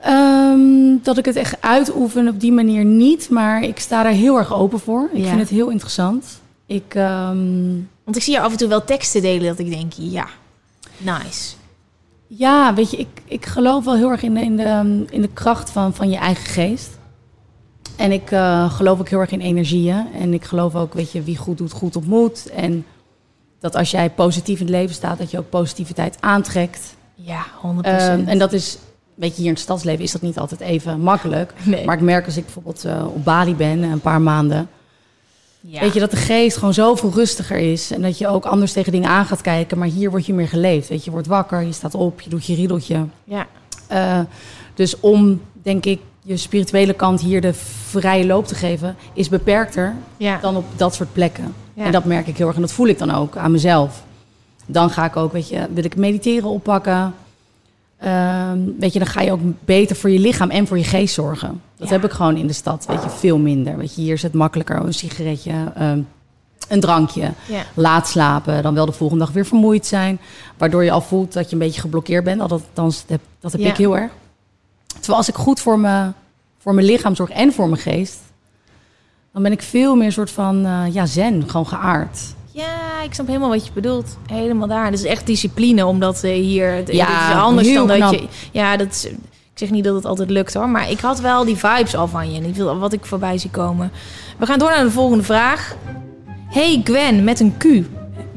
Ehm, dat ik het echt uitoefen op die manier niet, maar ik sta daar heel erg open voor. Ik Ja. vind het heel interessant. Ik, ehm, Want ik zie je af en toe wel teksten delen dat ik denk, ja, nice. ja, weet je, ik, ik geloof wel heel erg in de, in de, in de kracht van, van je eigen geest. En ik eh, geloof ook heel erg in energieën. En ik geloof ook, weet je, wie goed doet, goed ontmoet. En dat als jij positief in het leven staat, dat je ook positiviteit aantrekt. Ja, 100%. Ehm, en dat is, weet je, hier in het stadsleven is dat niet altijd even makkelijk. Nee. Maar ik merk als ik bijvoorbeeld eh, op Bali ben, een paar maanden, ja. weet je, dat de geest gewoon zoveel rustiger is. En dat je ook anders tegen dingen aan gaat kijken. Maar hier word je meer geleefd. Weet je, je wordt wakker, je staat op, je doet je riedeltje. ja. Eh, dus om, denk ik, je spirituele kant hier de vrije loop te geven, is beperkter Ja. dan op dat soort plekken. Ja. En dat merk ik heel erg en dat voel ik dan ook aan mezelf. Dan ga ik ook, weet je, wil ik mediteren oppakken. Ehm, weet je, dan ga je ook beter voor je lichaam en voor je geest zorgen. Dat Ja. heb ik gewoon in de stad, weet je, veel minder. Weet je, hier is het makkelijker, een sigaretje, ehm, een drankje, Ja. laat slapen, dan wel de volgende dag weer vermoeid zijn. Waardoor je al voelt dat je een beetje geblokkeerd bent. Althans, dat heb, dat heb Ja. ik heel erg. Terwijl als ik goed voor, me, voor mijn lichaam zorg en voor mijn geest... dan ben ik veel meer een soort van eh, ja, zen, gewoon geaard. Ja, ik snap helemaal wat je bedoelt. Helemaal daar. Dus echt discipline, omdat eh, hier... het- Ja, is anders dan dat je... Ja, dat is, ik zeg niet dat het altijd lukt hoor. Maar ik had wel die vibes al van je. En ik wil wat ik voorbij zie komen. We gaan door naar de volgende vraag. Hey Gwen, met een Q.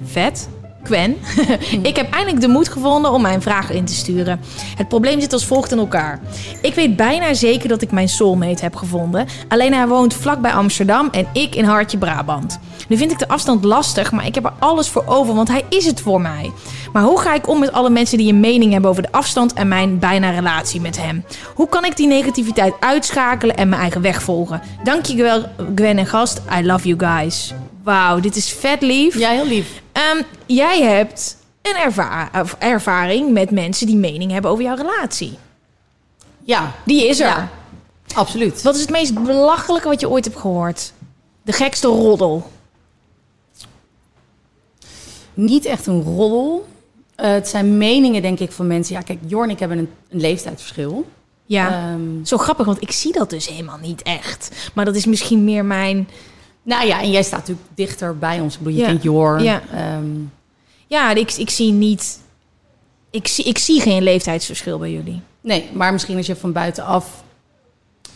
Vet. Gwen. ik heb eindelijk de moed gevonden om mijn vragen in te sturen. Het probleem zit als volgt in elkaar. Ik weet bijna zeker dat ik mijn soulmate heb gevonden. Alleen hij woont vlakbij Amsterdam en ik in Hartje Brabant. Nu vind ik de afstand lastig, maar ik heb er alles voor over, want hij is het voor mij. Maar hoe ga ik om met alle mensen die een mening hebben over de afstand en mijn bijna relatie met hem? Hoe kan ik die negativiteit uitschakelen en mijn eigen weg volgen? Dankjewel Gwen en gast. I love you guys. Wauw, dit is vet lief. Ja, heel lief. Ehm, jij hebt een erva- ervaring met mensen die mening hebben over jouw relatie. Ja, Die is er. Ja. absoluut. Wat is het meest belachelijke wat je ooit hebt gehoord? De gekste roddel. Niet echt een roddel. Eh, het zijn meningen, denk ik, van mensen. Ja, kijk, Jorn en ik hebben een, een leeftijdsverschil. Ja. Ehm, Zo grappig, want ik zie dat dus helemaal niet echt. Maar dat is misschien meer mijn... nou ja, en jij staat natuurlijk dichter bij ons. Ik bedoel, je Ja. kent Jorn. Ja. Ehm, Ja, ik, ik zie niet... Ik zie, ik zie geen leeftijdsverschil bij jullie. nee, maar misschien als je van buitenaf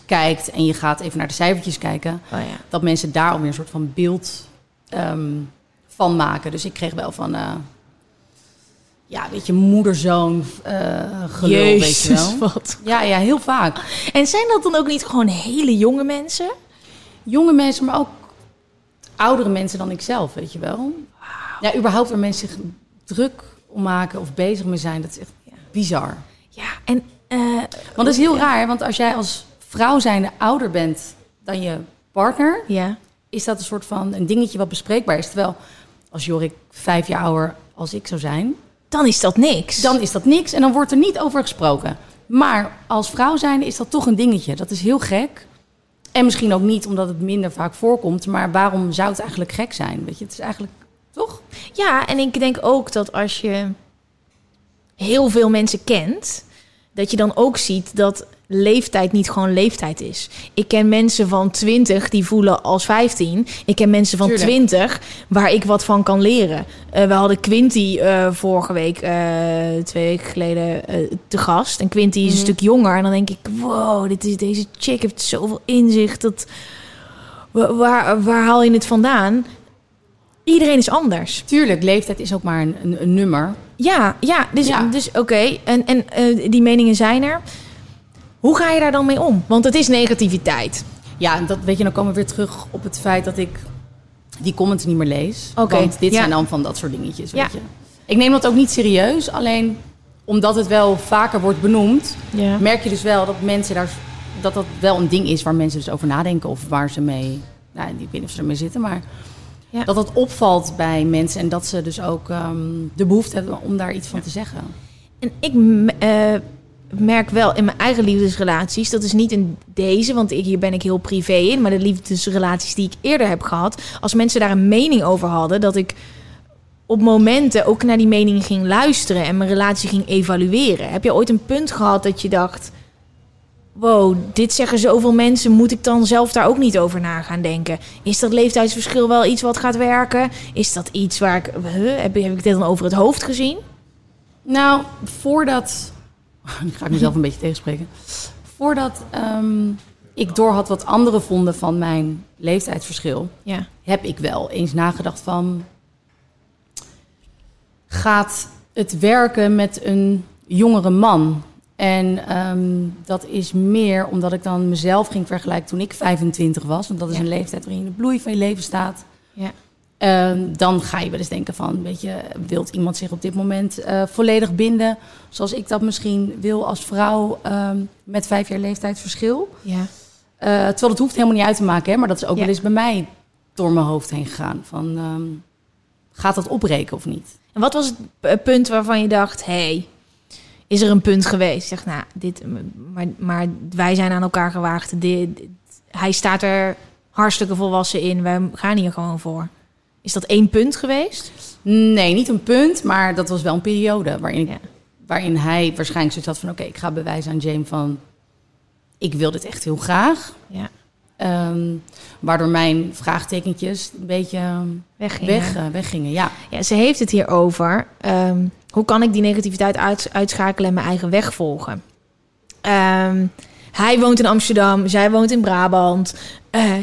kijkt en je gaat even naar de cijfertjes kijken, Oh ja. dat mensen daar alweer een soort van beeld ehm, van maken. Dus ik kreeg wel van, eh, ja, weet je, moeder-zoon eh gelul, weet je wel. wat. Ja, ja, heel vaak. En zijn dat dan ook niet gewoon hele jonge mensen? Jonge mensen, maar ook oudere mensen dan ikzelf, weet je wel. Ja, überhaupt waar mensen zich druk om maken of bezig mee zijn, dat is echt bizar. Ja, en... eh, Want dat is heel raar, want als jij als vrouw zijnde ouder bent dan je partner, ja. is dat een soort van een dingetje wat bespreekbaar is. Terwijl als Jorik vijf jaar ouder als ik zou zijn, Dan is dat niks. dan is dat niks en dan wordt er niet over gesproken. Maar als vrouw zijnde is dat toch een dingetje. Dat is heel gek. En misschien ook niet omdat het minder vaak voorkomt, maar waarom zou het eigenlijk gek zijn? Weet je, het is eigenlijk toch? Ja, en ik denk ook dat als je heel veel mensen kent, dat je dan ook ziet dat leeftijd niet gewoon leeftijd is. Ik ken mensen van 20 die voelen als 15. Ik ken mensen van Tuurlijk. 20 waar ik wat van kan leren. Eh, we hadden Quinty eh, vorige week, eh, twee weken geleden, te gast. En Quinty is een stuk jonger. En dan denk ik, wow, dit is, deze chick heeft zoveel inzicht. Dat, wa- waar, waar haal je het vandaan? Iedereen is anders. Tuurlijk, leeftijd is ook maar een, een, een nummer. Ja, ja dus, Ja. dus oké. En, en die meningen zijn er. Hoe ga je daar dan mee om? Want het is negativiteit. Ja, en dat weet je, dan komen we weer terug op het feit dat ik die comments niet meer lees. Oké, Want dit ja. zijn dan van dat soort dingetjes, weet Ja. je. Ik neem dat ook niet serieus, alleen omdat het wel vaker wordt benoemd, Ja. merk je dus wel dat mensen daar dat dat wel een ding is waar mensen dus over nadenken of waar ze mee, nou, ik weet niet of ze ermee zitten, maar Ja. dat dat opvalt bij mensen en dat ze dus ook ehm, de behoefte hebben om daar iets van te zeggen. En ik eh, merk wel in mijn eigen liefdesrelaties, dat is niet in deze, want ik, hier ben ik heel privé in, maar de liefdesrelaties die ik eerder heb gehad, als mensen daar een mening over hadden, dat ik op momenten ook naar die mening ging luisteren en mijn relatie ging evalueren. Heb je ooit een punt gehad dat je dacht: wow, dit zeggen zoveel mensen, moet ik dan zelf daar ook niet over na gaan denken? Is dat leeftijdsverschil wel iets wat gaat werken? Is dat iets waar ik, heb, heb ik dit dan over het hoofd gezien? Nou, voordat. Nu ga ik mezelf een beetje tegenspreken. Voordat ehm, ik doorhad wat anderen vonden van mijn leeftijdsverschil, Ja. heb ik wel eens nagedacht van. Gaat het werken met een jongere man? En ehm, dat is meer omdat ik dan mezelf ging vergelijken toen ik 25 was. Want dat is Ja. een leeftijd waarin je in de bloei van je leven staat. Ja. Ehm, dan ga je wel eens denken van, weet je, wilt iemand zich op dit moment eh, volledig binden, zoals ik dat misschien wil als vrouw ehm, met vijf jaar leeftijdsverschil. Ja. Eh, terwijl het hoeft helemaal niet uit te maken, hè, maar dat is ook Ja. wel eens bij mij door mijn hoofd heen gegaan. Van, ehm, gaat dat opbreken of niet? En wat was het p- punt waarvan je dacht: hey, is er een punt geweest? Zeg, nou, dit, maar, maar wij zijn aan elkaar gewaagd. Dit, dit- hij staat er hartstikke volwassen in. Wij gaan hier gewoon voor. Is dat één punt geweest? Nee, niet een punt, maar dat was wel een periode waarin, ik, Ja. waarin hij waarschijnlijk zoiets had van, oké, ik ga bewijzen aan James van, ik wil dit echt heel graag. Ja. Ehm, waardoor mijn vraagtekentjes een beetje ehm, Weggingen. weg, eh, weggingen. Ja. Ja, ze heeft het hier over. ehm, hoe kan ik die negativiteit uit, uitschakelen en mijn eigen weg volgen? Hij woont in Amsterdam, zij woont in Brabant. Eh,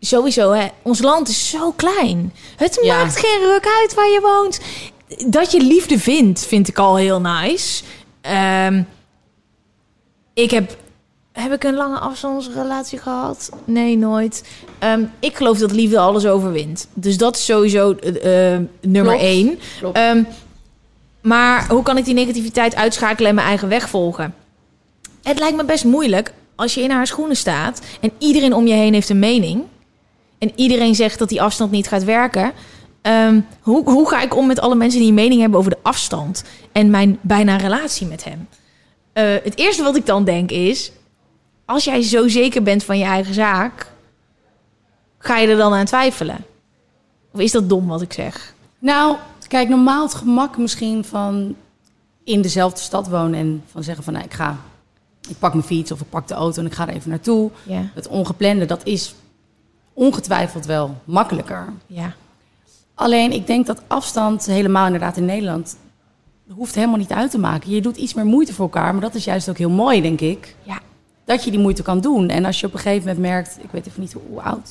sowieso, hè, ons land is zo klein. Het Ja. maakt geen ruk uit waar je woont. Dat je liefde vindt, vind ik al heel nice. Ehm, ik heb... Heb ik een lange afstandsrelatie gehad? Nee, nooit. Ehm, ik geloof dat liefde alles overwint. Dus dat is sowieso eh, eh, nummer Klopt. één. Klopt. Ehm, maar hoe kan ik die negativiteit uitschakelen en mijn eigen weg volgen? Het lijkt me best moeilijk als je in haar schoenen staat en iedereen om je heen heeft een mening. En iedereen zegt dat die afstand niet gaat werken. Ehm, hoe, hoe ga ik om met alle mensen die een mening hebben over de afstand en mijn bijna relatie met hem? Eh, het eerste wat ik dan denk is: als jij zo zeker bent van je eigen zaak, ga je er dan aan twijfelen? Of is dat dom wat ik zeg? Nou, kijk, normaal het gemak misschien van in dezelfde stad wonen en van zeggen van, nou, ik ga, ik pak mijn fiets of ik pak de auto en ik ga er even naartoe. Ja, Het ongeplande, dat is ongetwijfeld wel makkelijker. ja. Alleen, ik denk dat afstand, helemaal inderdaad in Nederland, hoeft helemaal niet uit te maken. Je doet iets meer moeite voor elkaar, maar dat is juist ook heel mooi, denk ik. Ja. Dat je die moeite kan doen. En als je op een gegeven moment merkt, ik weet even niet hoe, oud.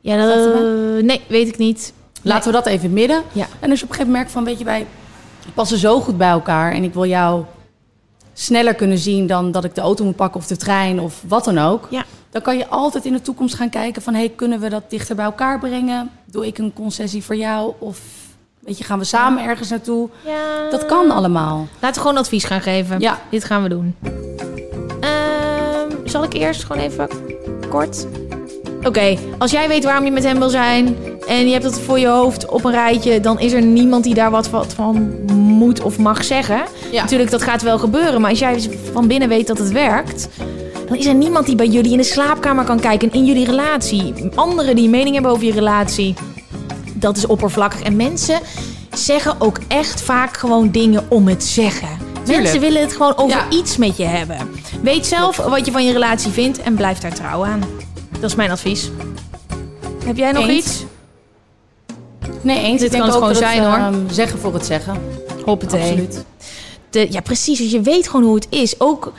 Ja, dat, u nee, weet ik niet. Laten we dat even midden. Ja. En als je op een gegeven moment merkt van, weet je, wij passen zo goed bij elkaar en ik wil jou sneller kunnen zien dan dat ik de auto moet pakken of de trein of wat dan ook. Ja. Dan kan je altijd in de toekomst gaan kijken van, hey, kunnen we dat dichter bij elkaar brengen? Doe ik een concessie voor jou? Of weet je, gaan we samen ergens naartoe? Ja. Dat kan allemaal. Laten we gewoon advies gaan geven. Ja. Dit gaan we doen. Ehm, zal ik eerst gewoon even kort? Oké, als jij weet waarom je met hem wil zijn en je hebt het voor je hoofd op een rijtje, dan is er niemand die daar wat, wat van moet of mag zeggen. Ja. Natuurlijk, dat gaat wel gebeuren, maar als jij van binnen weet dat het werkt, dan is er niemand die bij jullie in de slaapkamer kan kijken in jullie relatie. Anderen die een mening hebben over je relatie. Dat is oppervlakkig. En mensen zeggen ook echt vaak gewoon dingen om het zeggen. Mensen willen het gewoon over Ja. iets met je hebben. Weet zelf wat je van je relatie vindt en blijf daar trouw aan. Dat is mijn advies. Heb jij nog Eens. iets? Nee, eens. Dit kan het ook gewoon zijn, hoor. ehm, zeggen voor het zeggen. Hoppatee. Absoluut. De, ja, precies. Dus je weet gewoon hoe het is. Ook,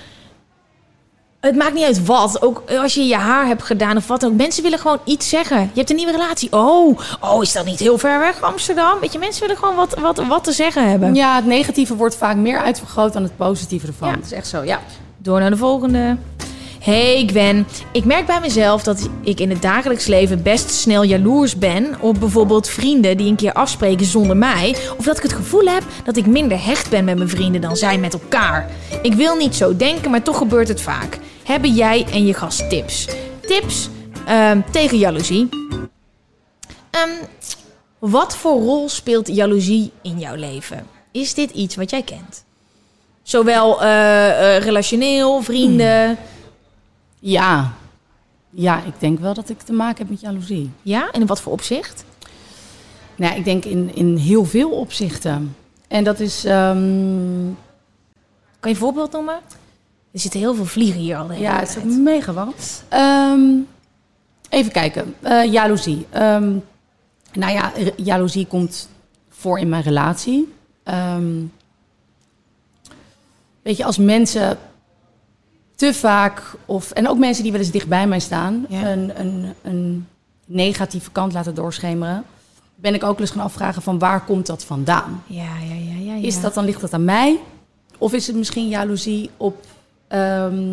het maakt niet uit wat. Ook als je je haar hebt gedaan of wat dan ook. Mensen willen gewoon iets zeggen. Je hebt een nieuwe relatie. Oh, oh is dat niet heel ver weg, Amsterdam? Weet je, mensen willen gewoon wat, wat, wat te zeggen hebben. Ja, het negatieve wordt vaak meer uitvergroot dan het positieve ervan. Ja. Dat is echt zo, ja. Door naar de volgende. Hey Gwen, ik merk bij mezelf dat ik in het dagelijks leven best snel jaloers ben op bijvoorbeeld vrienden die een keer afspreken zonder mij. Of dat ik het gevoel heb dat ik minder hecht ben met mijn vrienden dan zij met elkaar. Ik wil niet zo denken, maar toch gebeurt het vaak. Hebben jij en je gast tips? Tips ehm, tegen jaloezie. Ehm, wat voor rol speelt jaloezie in jouw leven? Is dit iets wat jij kent? Zowel eh, eh, relationeel, vrienden. Ja. Ja, ik denk wel dat ik te maken heb met jaloezie. Ja, en in wat voor opzicht? Nou, ik denk in, in heel veel opzichten. En dat is... ehm, Kan je een voorbeeld noemen? Er zitten heel veel vliegen hier al Ja, het is mega wat. Ehm, even kijken. Eh jaloezie. Ehm, nou ja, jaloezie komt voor in mijn relatie. Weet je, als mensen te vaak, of, en ook mensen die wel eens dicht bij mij staan, Ja. een, een, een negatieve kant laten doorschemeren, ben ik ook wel eens gaan afvragen van waar komt dat vandaan? Ja, ja, ja, ja. ja. Is dat dan, ligt dat aan mij? Of is het misschien jaloezie op ehm,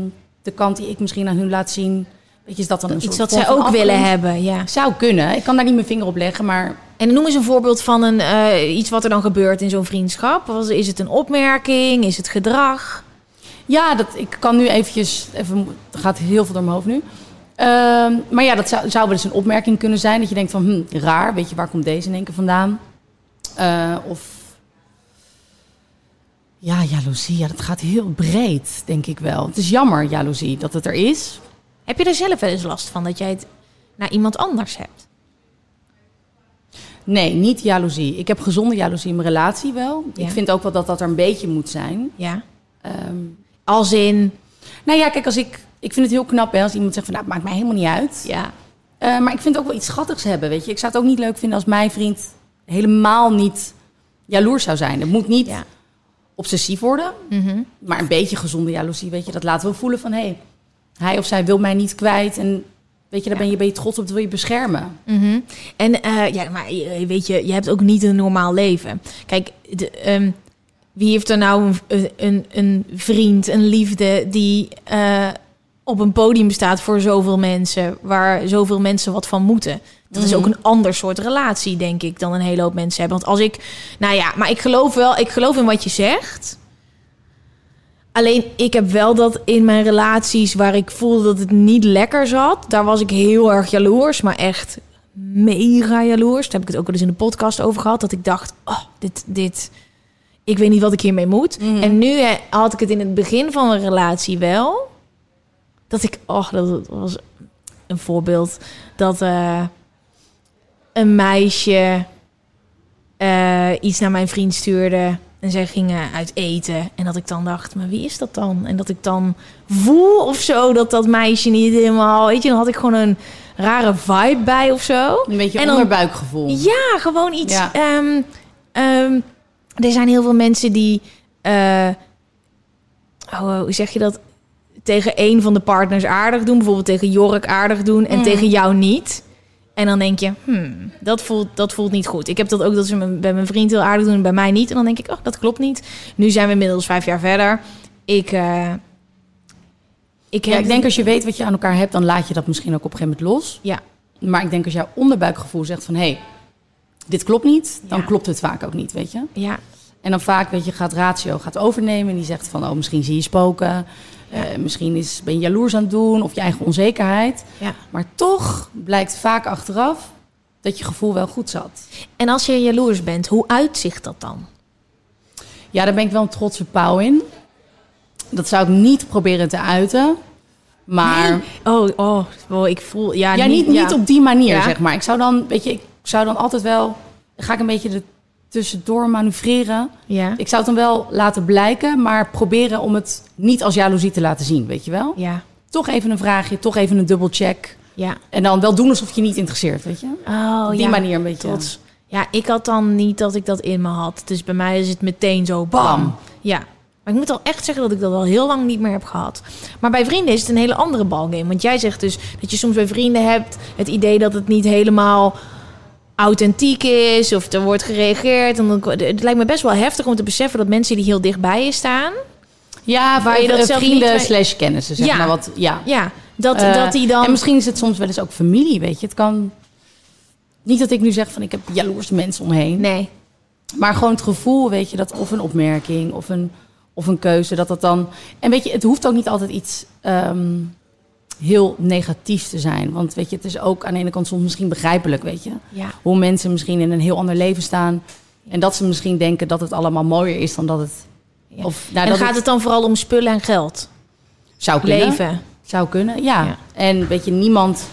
de kant die ik misschien aan hun laat zien? Weet je, is dat dan een iets wat zij ook willen hebben? Ja. Zou kunnen. Ik kan daar niet mijn vinger op leggen, maar En noem eens een voorbeeld van een, eh, iets wat er dan gebeurt in zo'n vriendschap. Was- Is het een opmerking? Is het gedrag? Ja, dat, ik kan nu eventjes, even, er gaat heel veel door mijn hoofd nu. Ehm, maar ja, dat zou, zou wel eens een opmerking kunnen zijn. Dat je denkt van, hm, raar, weet je, waar komt deze in één keer vandaan? Eh, of, ja, jaloezie, ja, dat gaat heel breed, denk ik wel. Het is jammer, jaloezie, dat het er is. Heb je er zelf wel eens last van dat jij het naar iemand anders hebt? Nee, niet jaloezie. Ik heb gezonde jaloezie in mijn relatie wel. Ja. Ik vind ook wel dat dat er een beetje moet zijn. Ja. Ehm, Als in, nou ja, kijk, als ik, ik vind het heel knap hè, als iemand zegt van, nou, het maakt mij helemaal niet uit. ja. Eh, maar ik vind ook wel iets schattigs hebben, weet je. Ik zou het ook niet leuk vinden als mijn vriend helemaal niet jaloers zou zijn. Het moet niet Ja. obsessief worden, Mhm. maar een beetje gezonde jaloezie, weet je. Dat laten we voelen van, hé, hey, hij of zij wil mij niet kwijt. En weet je, daar ben je, ben je trots op, dat wil je beschermen. Mhm. En eh, ja, maar weet je, je hebt ook niet een normaal leven. Kijk, de, ehm, wie heeft er nou een, een, een vriend, een liefde die eh, op een podium staat voor zoveel mensen, waar zoveel mensen wat van moeten? Dat is ook een ander soort relatie, denk ik, dan een hele hoop mensen hebben. Want als ik, nou ja, maar ik geloof wel, ik geloof in wat je zegt. Alleen ik heb wel dat in mijn relaties waar ik voelde dat het niet lekker zat, daar was ik heel erg jaloers, maar echt mega jaloers. Daar heb ik het ook wel eens in de podcast over gehad, dat ik dacht, oh, dit, dit, ik weet niet wat ik hiermee moet. En nu eh, had ik het in het begin van een relatie wel, dat ik, oh, dat was een voorbeeld, dat eh, een meisje eh, iets naar mijn vriend stuurde. En zij gingen uit eten. En dat ik dan dacht, maar wie is dat dan? En dat ik dan voel of zo dat dat meisje niet helemaal... Weet je, dan had ik gewoon een rare vibe bij of zo. Een beetje En dan- onderbuikgevoel. Ja, gewoon iets. Ja. ehm, ehm, er zijn heel veel mensen die. eh, oh, hoe zeg je dat? Tegen een van de partners aardig doen. Bijvoorbeeld tegen Jork aardig doen. En tegen jou niet. En dan denk je, hmm, dat, voelt, dat voelt niet goed. Ik heb dat ook dat ze bij mijn vriend heel aardig doen en bij mij niet. En dan denk ik, oh, dat klopt niet. Nu zijn we inmiddels vijf jaar verder. Ik, eh, ik, Ja, ik denk als je weet wat je aan elkaar hebt, dan laat je dat misschien ook op een gegeven moment los. Ja, Maar ik denk als jouw onderbuikgevoel zegt van, hé, hey, dit klopt niet, dan Ja. klopt het vaak ook niet, weet je. ja, En dan vaak, weet je, gaat ratio gaat overnemen en die zegt van, oh, misschien zie je spoken. Eh, misschien is, ben je jaloers aan het doen of je eigen onzekerheid. ja. Maar toch blijkt vaak achteraf dat je gevoel wel goed zat. En als je jaloers bent, hoe uitzicht dat dan? Ja, daar ben ik wel een trotse pauw in. Dat zou ik niet proberen te uiten. Maar Oh, oh, oh, ik voel... Ja, ja, niet, niet ja. op die manier, Ja. zeg maar. Ik zou dan, weet je, ik zou dan altijd wel... Ga ik een beetje er tussendoor manoeuvreren. Ja, Ik zou het dan wel laten blijken, maar proberen om het niet als jaloezie te laten zien, weet je wel? ja, Toch even een vraagje, toch even een dubbelcheck. ja. En dan wel doen alsof je niet interesseert, weet je? Oh, Op die ja. manier een beetje. Trots. Ja, ik had dan niet dat ik dat in me had. Dus bij mij is het meteen zo bam. Bam. Ja. Maar ik moet al echt zeggen dat ik dat al heel lang niet meer heb gehad. Maar bij vrienden is het een hele andere balgame. Want jij zegt dus dat je soms bij vrienden hebt het idee dat het niet helemaal authentiek is. Of er wordt gereageerd. En dan, het lijkt me best wel heftig om te beseffen dat mensen die heel dichtbij je staan. Ja, Waar je dat eh, zelf vrienden niet slash kennissen, zeg Ja. maar wat. Ja. Ja, dat, Eh, dat die dan... En misschien is het soms wel eens ook familie, weet je. Het kan... Niet dat ik nu zeg van ik heb jaloerse mensen omheen. Nee. Maar gewoon het gevoel, weet je, dat of een opmerking of een, of een keuze, dat dat dan... En weet je, het hoeft ook niet altijd iets ehm, heel negatiefs te zijn. Want weet je, het is ook aan de ene kant soms misschien begrijpelijk, weet je. Ja. Hoe mensen misschien in een heel ander leven staan. En dat ze misschien denken dat het allemaal mooier is dan dat het Ja. Of, nou, en dat gaat het het dan vooral om spullen en geld? zou kunnen. Leven? Zou kunnen, ja. Ja. En weet je, niemand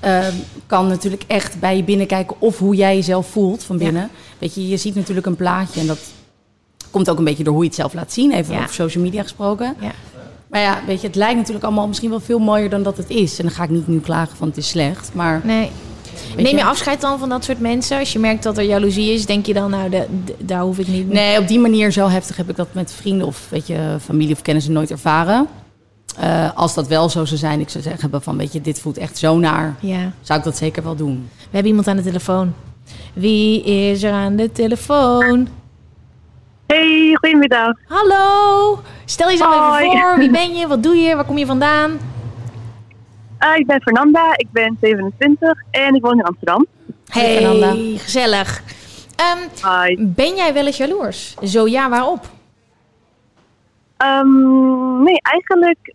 ehm, kan natuurlijk echt bij je binnenkijken of hoe jij jezelf voelt van binnen. Weet je, je ziet natuurlijk een plaatje en dat komt ook een beetje door hoe je het zelf laat zien, even over social media gesproken. Ja. Maar ja, weet je, het lijkt natuurlijk allemaal misschien wel veel mooier dan dat het is. En dan ga ik niet nu klagen van het is slecht, maar Nee. Neem je afscheid dan van dat soort mensen? Als je merkt dat er jaloezie is, denk je dan, nou, de, de- daar hoef ik niet... Nee, op die manier zo heftig heb ik dat met vrienden of weet je, familie of kennissen nooit ervaren. Eh, als dat wel zo zou zijn, ik zou zeggen van, weet je, dit voelt echt zo naar, Ja. zou ik dat zeker wel doen. We hebben iemand aan de telefoon. Wie is er aan de telefoon? Hey, goedemiddag. Hallo! Stel jezelf Hoi. even voor. Wie ben je? Wat doe je? Waar kom je vandaan? Ah, ik ben Fernanda, ik ben 27 en ik woon in Amsterdam. Hey, Fernanda. gezellig. Hi. ben jij wel eens jaloers? Zo ja, waarop? Ehm, nee, eigenlijk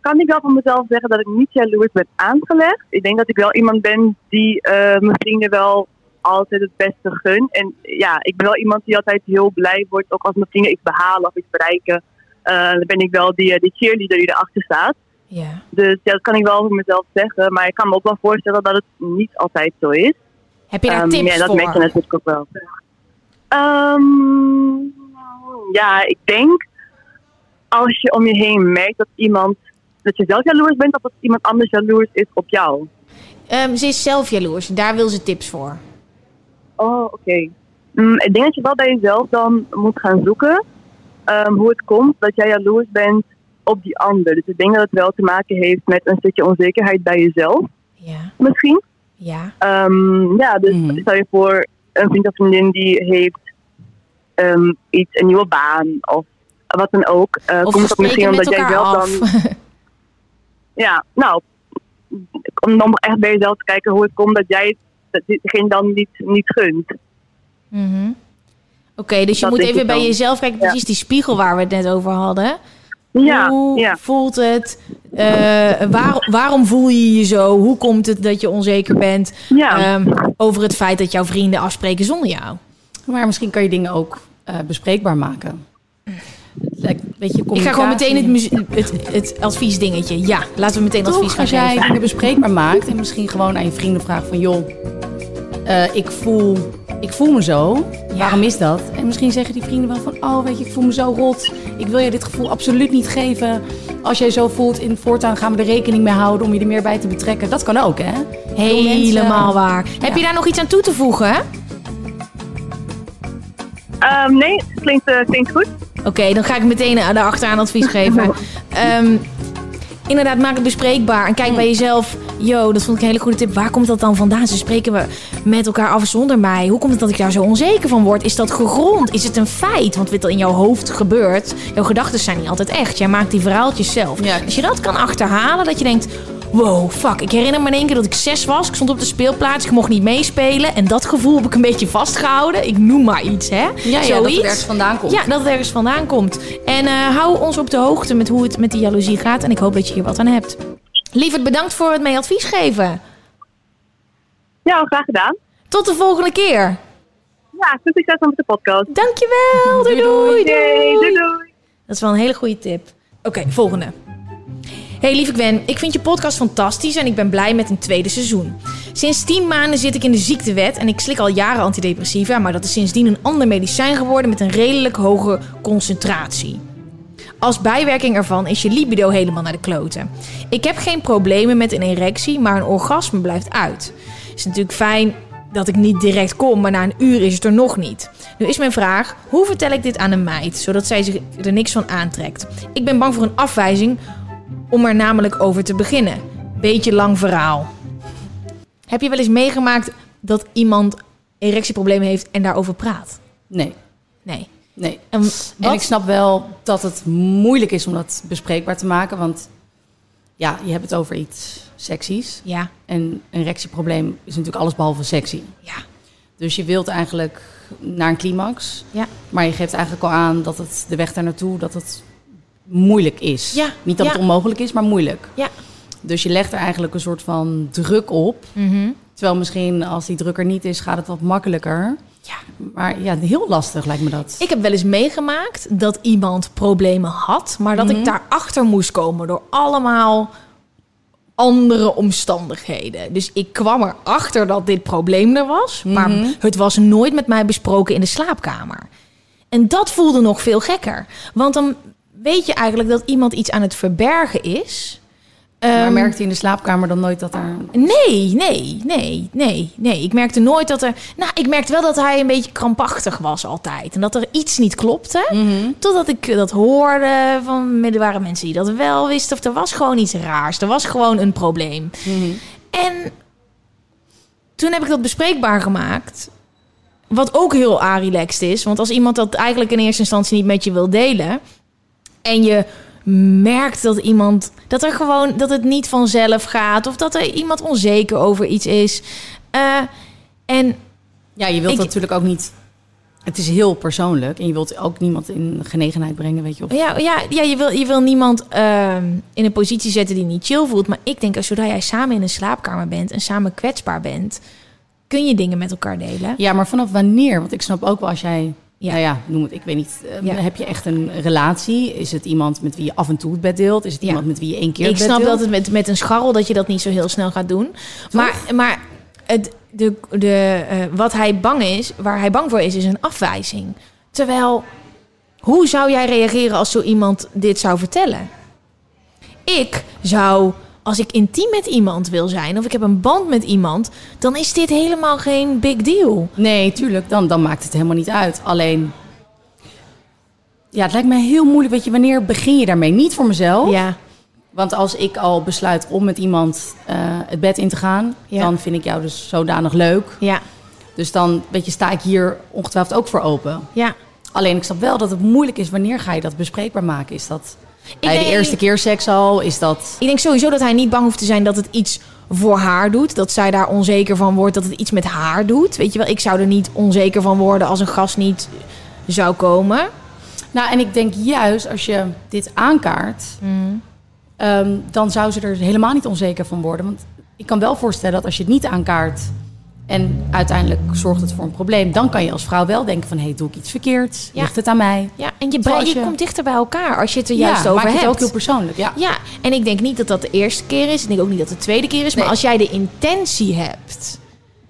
kan ik wel van mezelf zeggen dat ik niet jaloers ben aangelegd. Ik denk dat ik wel iemand ben die eh, mijn vrienden wel altijd het beste gun. En ja, ik ben wel iemand die altijd heel blij wordt, ook als mijn vrienden iets behalen of iets bereiken. Eh, dan ben ik wel die, eh, die cheerleader die erachter staat. Ja. Dus ja, dat kan ik wel voor mezelf zeggen. Maar ik kan me ook wel voorstellen dat het niet altijd zo is. Heb je daar Ehm, tips ja, dat voor? merk je natuurlijk ook wel. Ehm, ja, ik denk als je om je heen merkt dat iemand, dat je zelf jaloers bent, of dat iemand anders jaloers is op jou. Ehm, ze is zelf jaloers. Daar wil ze tips voor. Oh, oké. Mm, ik denk dat je wel bij jezelf dan moet gaan zoeken ehm, hoe het komt dat jij jaloers bent op die ander. Dus ik denk dat het wel te maken heeft met een stukje onzekerheid bij jezelf, Ja. misschien. Ja. Ehm, ja, dus Mhm. stel je voor een vriend of vriendin die heeft ehm, iets, een nieuwe baan of wat dan ook. Eh, Of komt het misschien omdat jij zelf af. dan... Ja, nou, om dan echt bij jezelf te kijken hoe het komt dat jij dat diegene dan niet, niet gunt. Mhm. Oké, dus je Dat moet even bij dan. jezelf kijken. Ja. Precies die spiegel waar we het net over hadden. Ja, Hoe ja. voelt het? Eh, waar- waarom voel je je zo? Hoe komt het dat je onzeker bent Ja. ehm, over het feit dat jouw vrienden afspreken zonder jou? Maar misschien kan je dingen ook eh, bespreekbaar maken. Ik ga gewoon meteen het, het, het adviesdingetje. Ja, laten we meteen advies gaan als jij dingen bespreekbaar maakt en misschien gewoon aan je vrienden vraagt van joh, eh, ik, voel, ik voel me zo. Waarom is dat? En misschien zeggen die vrienden wel van oh weet je, ik voel me zo rot. Ik wil je dit gevoel absoluut niet geven. Als jij zo voelt, in voortaan gaan we er rekening mee houden om je er meer bij te betrekken. Dat kan ook hè? Helemaal mensen- waar. Heb je daar nog iets aan toe te voegen? Ehm, nee, het klinkt, eh, klinkt goed. Oké, dan ga ik meteen daarachteraan advies geven. Ehm, inderdaad, maak het bespreekbaar. En kijk bij jezelf. Yo, dat vond ik een hele goede tip. Waar komt dat dan vandaan? Ze spreken we met elkaar af zonder mij. Hoe komt het dat ik daar zo onzeker van word? Is dat gegrond? Is het een feit? Want wat er in jouw hoofd gebeurt, jouw gedachten zijn niet altijd echt. Jij maakt die verhaaltjes zelf. Ja. Als je dat kan achterhalen, dat je denkt... Wow, fuck. Ik herinner me in één keer dat ik zes was. Ik stond op de speelplaats. Ik mocht niet meespelen. En dat gevoel heb ik een beetje vastgehouden. Ik noem maar iets, hè? Ja, ja, dat het ergens vandaan komt. Ja, dat het ergens vandaan komt. En eh, hou ons op de hoogte met hoe het met die jaloezie gaat. En ik hoop dat je hier wat aan hebt. Lieverd, bedankt voor het mee advies geven. Ja, graag gedaan. Tot de volgende keer. Ja, veel succes met de podcast. Dankjewel. Doei doei. doei, Yay, doei doei. Dat is wel een hele goede tip. Oké, volgende. Hey lieve Gwen, ik vind je podcast fantastisch en ik ben blij met een tweede seizoen. Sinds 10 maanden zit ik in de ziektewet en ik slik al jaren antidepressiva, maar dat is sindsdien een ander medicijn geworden met een redelijk hoge concentratie. Als bijwerking ervan is je libido helemaal naar de kloten. Ik heb geen problemen met een erectie, maar een orgasme blijft uit. Is natuurlijk fijn dat ik niet direct kom, maar na een uur is het er nog niet. Nu is mijn vraag, hoe vertel ik dit aan een meid, zodat zij zich er niks van aantrekt? Ik ben bang voor een afwijzing om er namelijk over te beginnen. Beetje lang verhaal. Heb je wel eens meegemaakt dat iemand erectieproblemen heeft en daarover praat? Nee, Nee. nee. En En ik snap wel dat het moeilijk is om dat bespreekbaar te maken. Want ja, je hebt het over iets seksies. Ja, En een erectieprobleem is natuurlijk alles behalve sexy. ja, Dus je wilt eigenlijk naar een climax. ja. Maar je geeft eigenlijk al aan dat het de weg daar naartoe dat het moeilijk is. Ja, Niet dat ja. het onmogelijk is, maar moeilijk. Ja. Dus je legt er eigenlijk een soort van druk op. Mhm. Terwijl misschien als die druk er niet is, gaat het wat makkelijker. Maar ja, heel lastig lijkt me dat. Ik heb wel eens meegemaakt dat iemand problemen had, maar dat ik daarachter moest komen door allemaal andere omstandigheden. Dus ik kwam erachter dat dit probleem er was, maar het was nooit met mij besproken in de slaapkamer. En dat voelde nog veel gekker, want dan weet je eigenlijk dat iemand iets aan het verbergen is. maar Ehm, merkte hij in de slaapkamer dan nooit dat er... Nee, nee, nee, nee, nee. Ik merkte nooit dat er. Nou, ik merkte wel dat hij een beetje krampachtig was altijd. En dat er iets niet klopte. Totdat ik dat hoorde van. Er waren mensen die dat wel wisten. Of er was gewoon iets raars. Er was gewoon een probleem. En toen heb ik dat bespreekbaar gemaakt. Wat ook heel relaxed is. Want als iemand dat eigenlijk in eerste instantie niet met je wil delen. En je merkt dat iemand. dat er gewoon. dat het niet vanzelf gaat. Of dat er iemand onzeker over iets is. Eh, en Ja, je wilt Ik- natuurlijk ook niet... Het is heel persoonlijk. En je wilt ook niemand in genegenheid brengen, weet je. Of... ja, ja, ja je, wil, je wil niemand ehm, in een positie zetten die niet chill voelt. Maar ik denk, als zodra jij samen in een slaapkamer bent en samen kwetsbaar bent, kun je dingen met elkaar delen. Ja, maar vanaf wanneer? Want ik snap ook wel als jij... Ja. Nou ja, noem het, ik weet niet. eh, Ja. Heb je echt een relatie? Is het iemand met wie je af en toe het bed deelt? Is het Ja. iemand met wie je één keer Ik het bed snap dat het met, met een scharrel dat je dat niet zo heel snel gaat doen. Maar, maar het, de, de, eh, wat hij bang is, waar hij bang voor is, is een afwijzing. Terwijl, hoe zou jij reageren als zo iemand dit zou vertellen? Ik zou, als ik intiem met iemand wil zijn, of ik heb een band met iemand, dan is dit helemaal geen big deal. Nee, tuurlijk. Dan, dan maakt het helemaal niet uit. Alleen... Ja, het lijkt me heel moeilijk. Weet je, wanneer begin je daarmee? Niet voor mezelf. Ja, Want als ik al besluit om met iemand eh, het bed in te gaan... Ja. dan vind ik jou dus zodanig leuk. ja, Dus dan weet je, sta ik hier ongetwijfeld ook voor open. ja. Alleen ik snap wel dat het moeilijk is. Wanneer ga je dat bespreekbaar maken? Is dat bij denk- de eerste keer seks al? Is dat... Ik denk sowieso dat hij niet bang hoeft te zijn dat het iets voor haar doet. Dat zij daar onzeker van wordt, dat het iets met haar doet. Weet je wel, ik zou er niet onzeker van worden als een gast niet zou komen. Nou, en ik denk juist als je dit aankaart... ehm, dan zou ze er helemaal niet onzeker van worden. Want ik kan wel voorstellen dat als je het niet aankaart... en uiteindelijk zorgt het voor een probleem... dan kan je als vrouw wel denken van... hé, hey, doe ik iets verkeerd? Ja. Ligt het aan mij? Ja, en je, Zoals bre- je komt dichter bij elkaar als je het er juist ja, over hebt. het ook heel persoonlijk. Ja. Ja, en ik denk niet dat dat de eerste keer is. Ik denk ook niet dat het de tweede keer is. Maar als jij de intentie hebt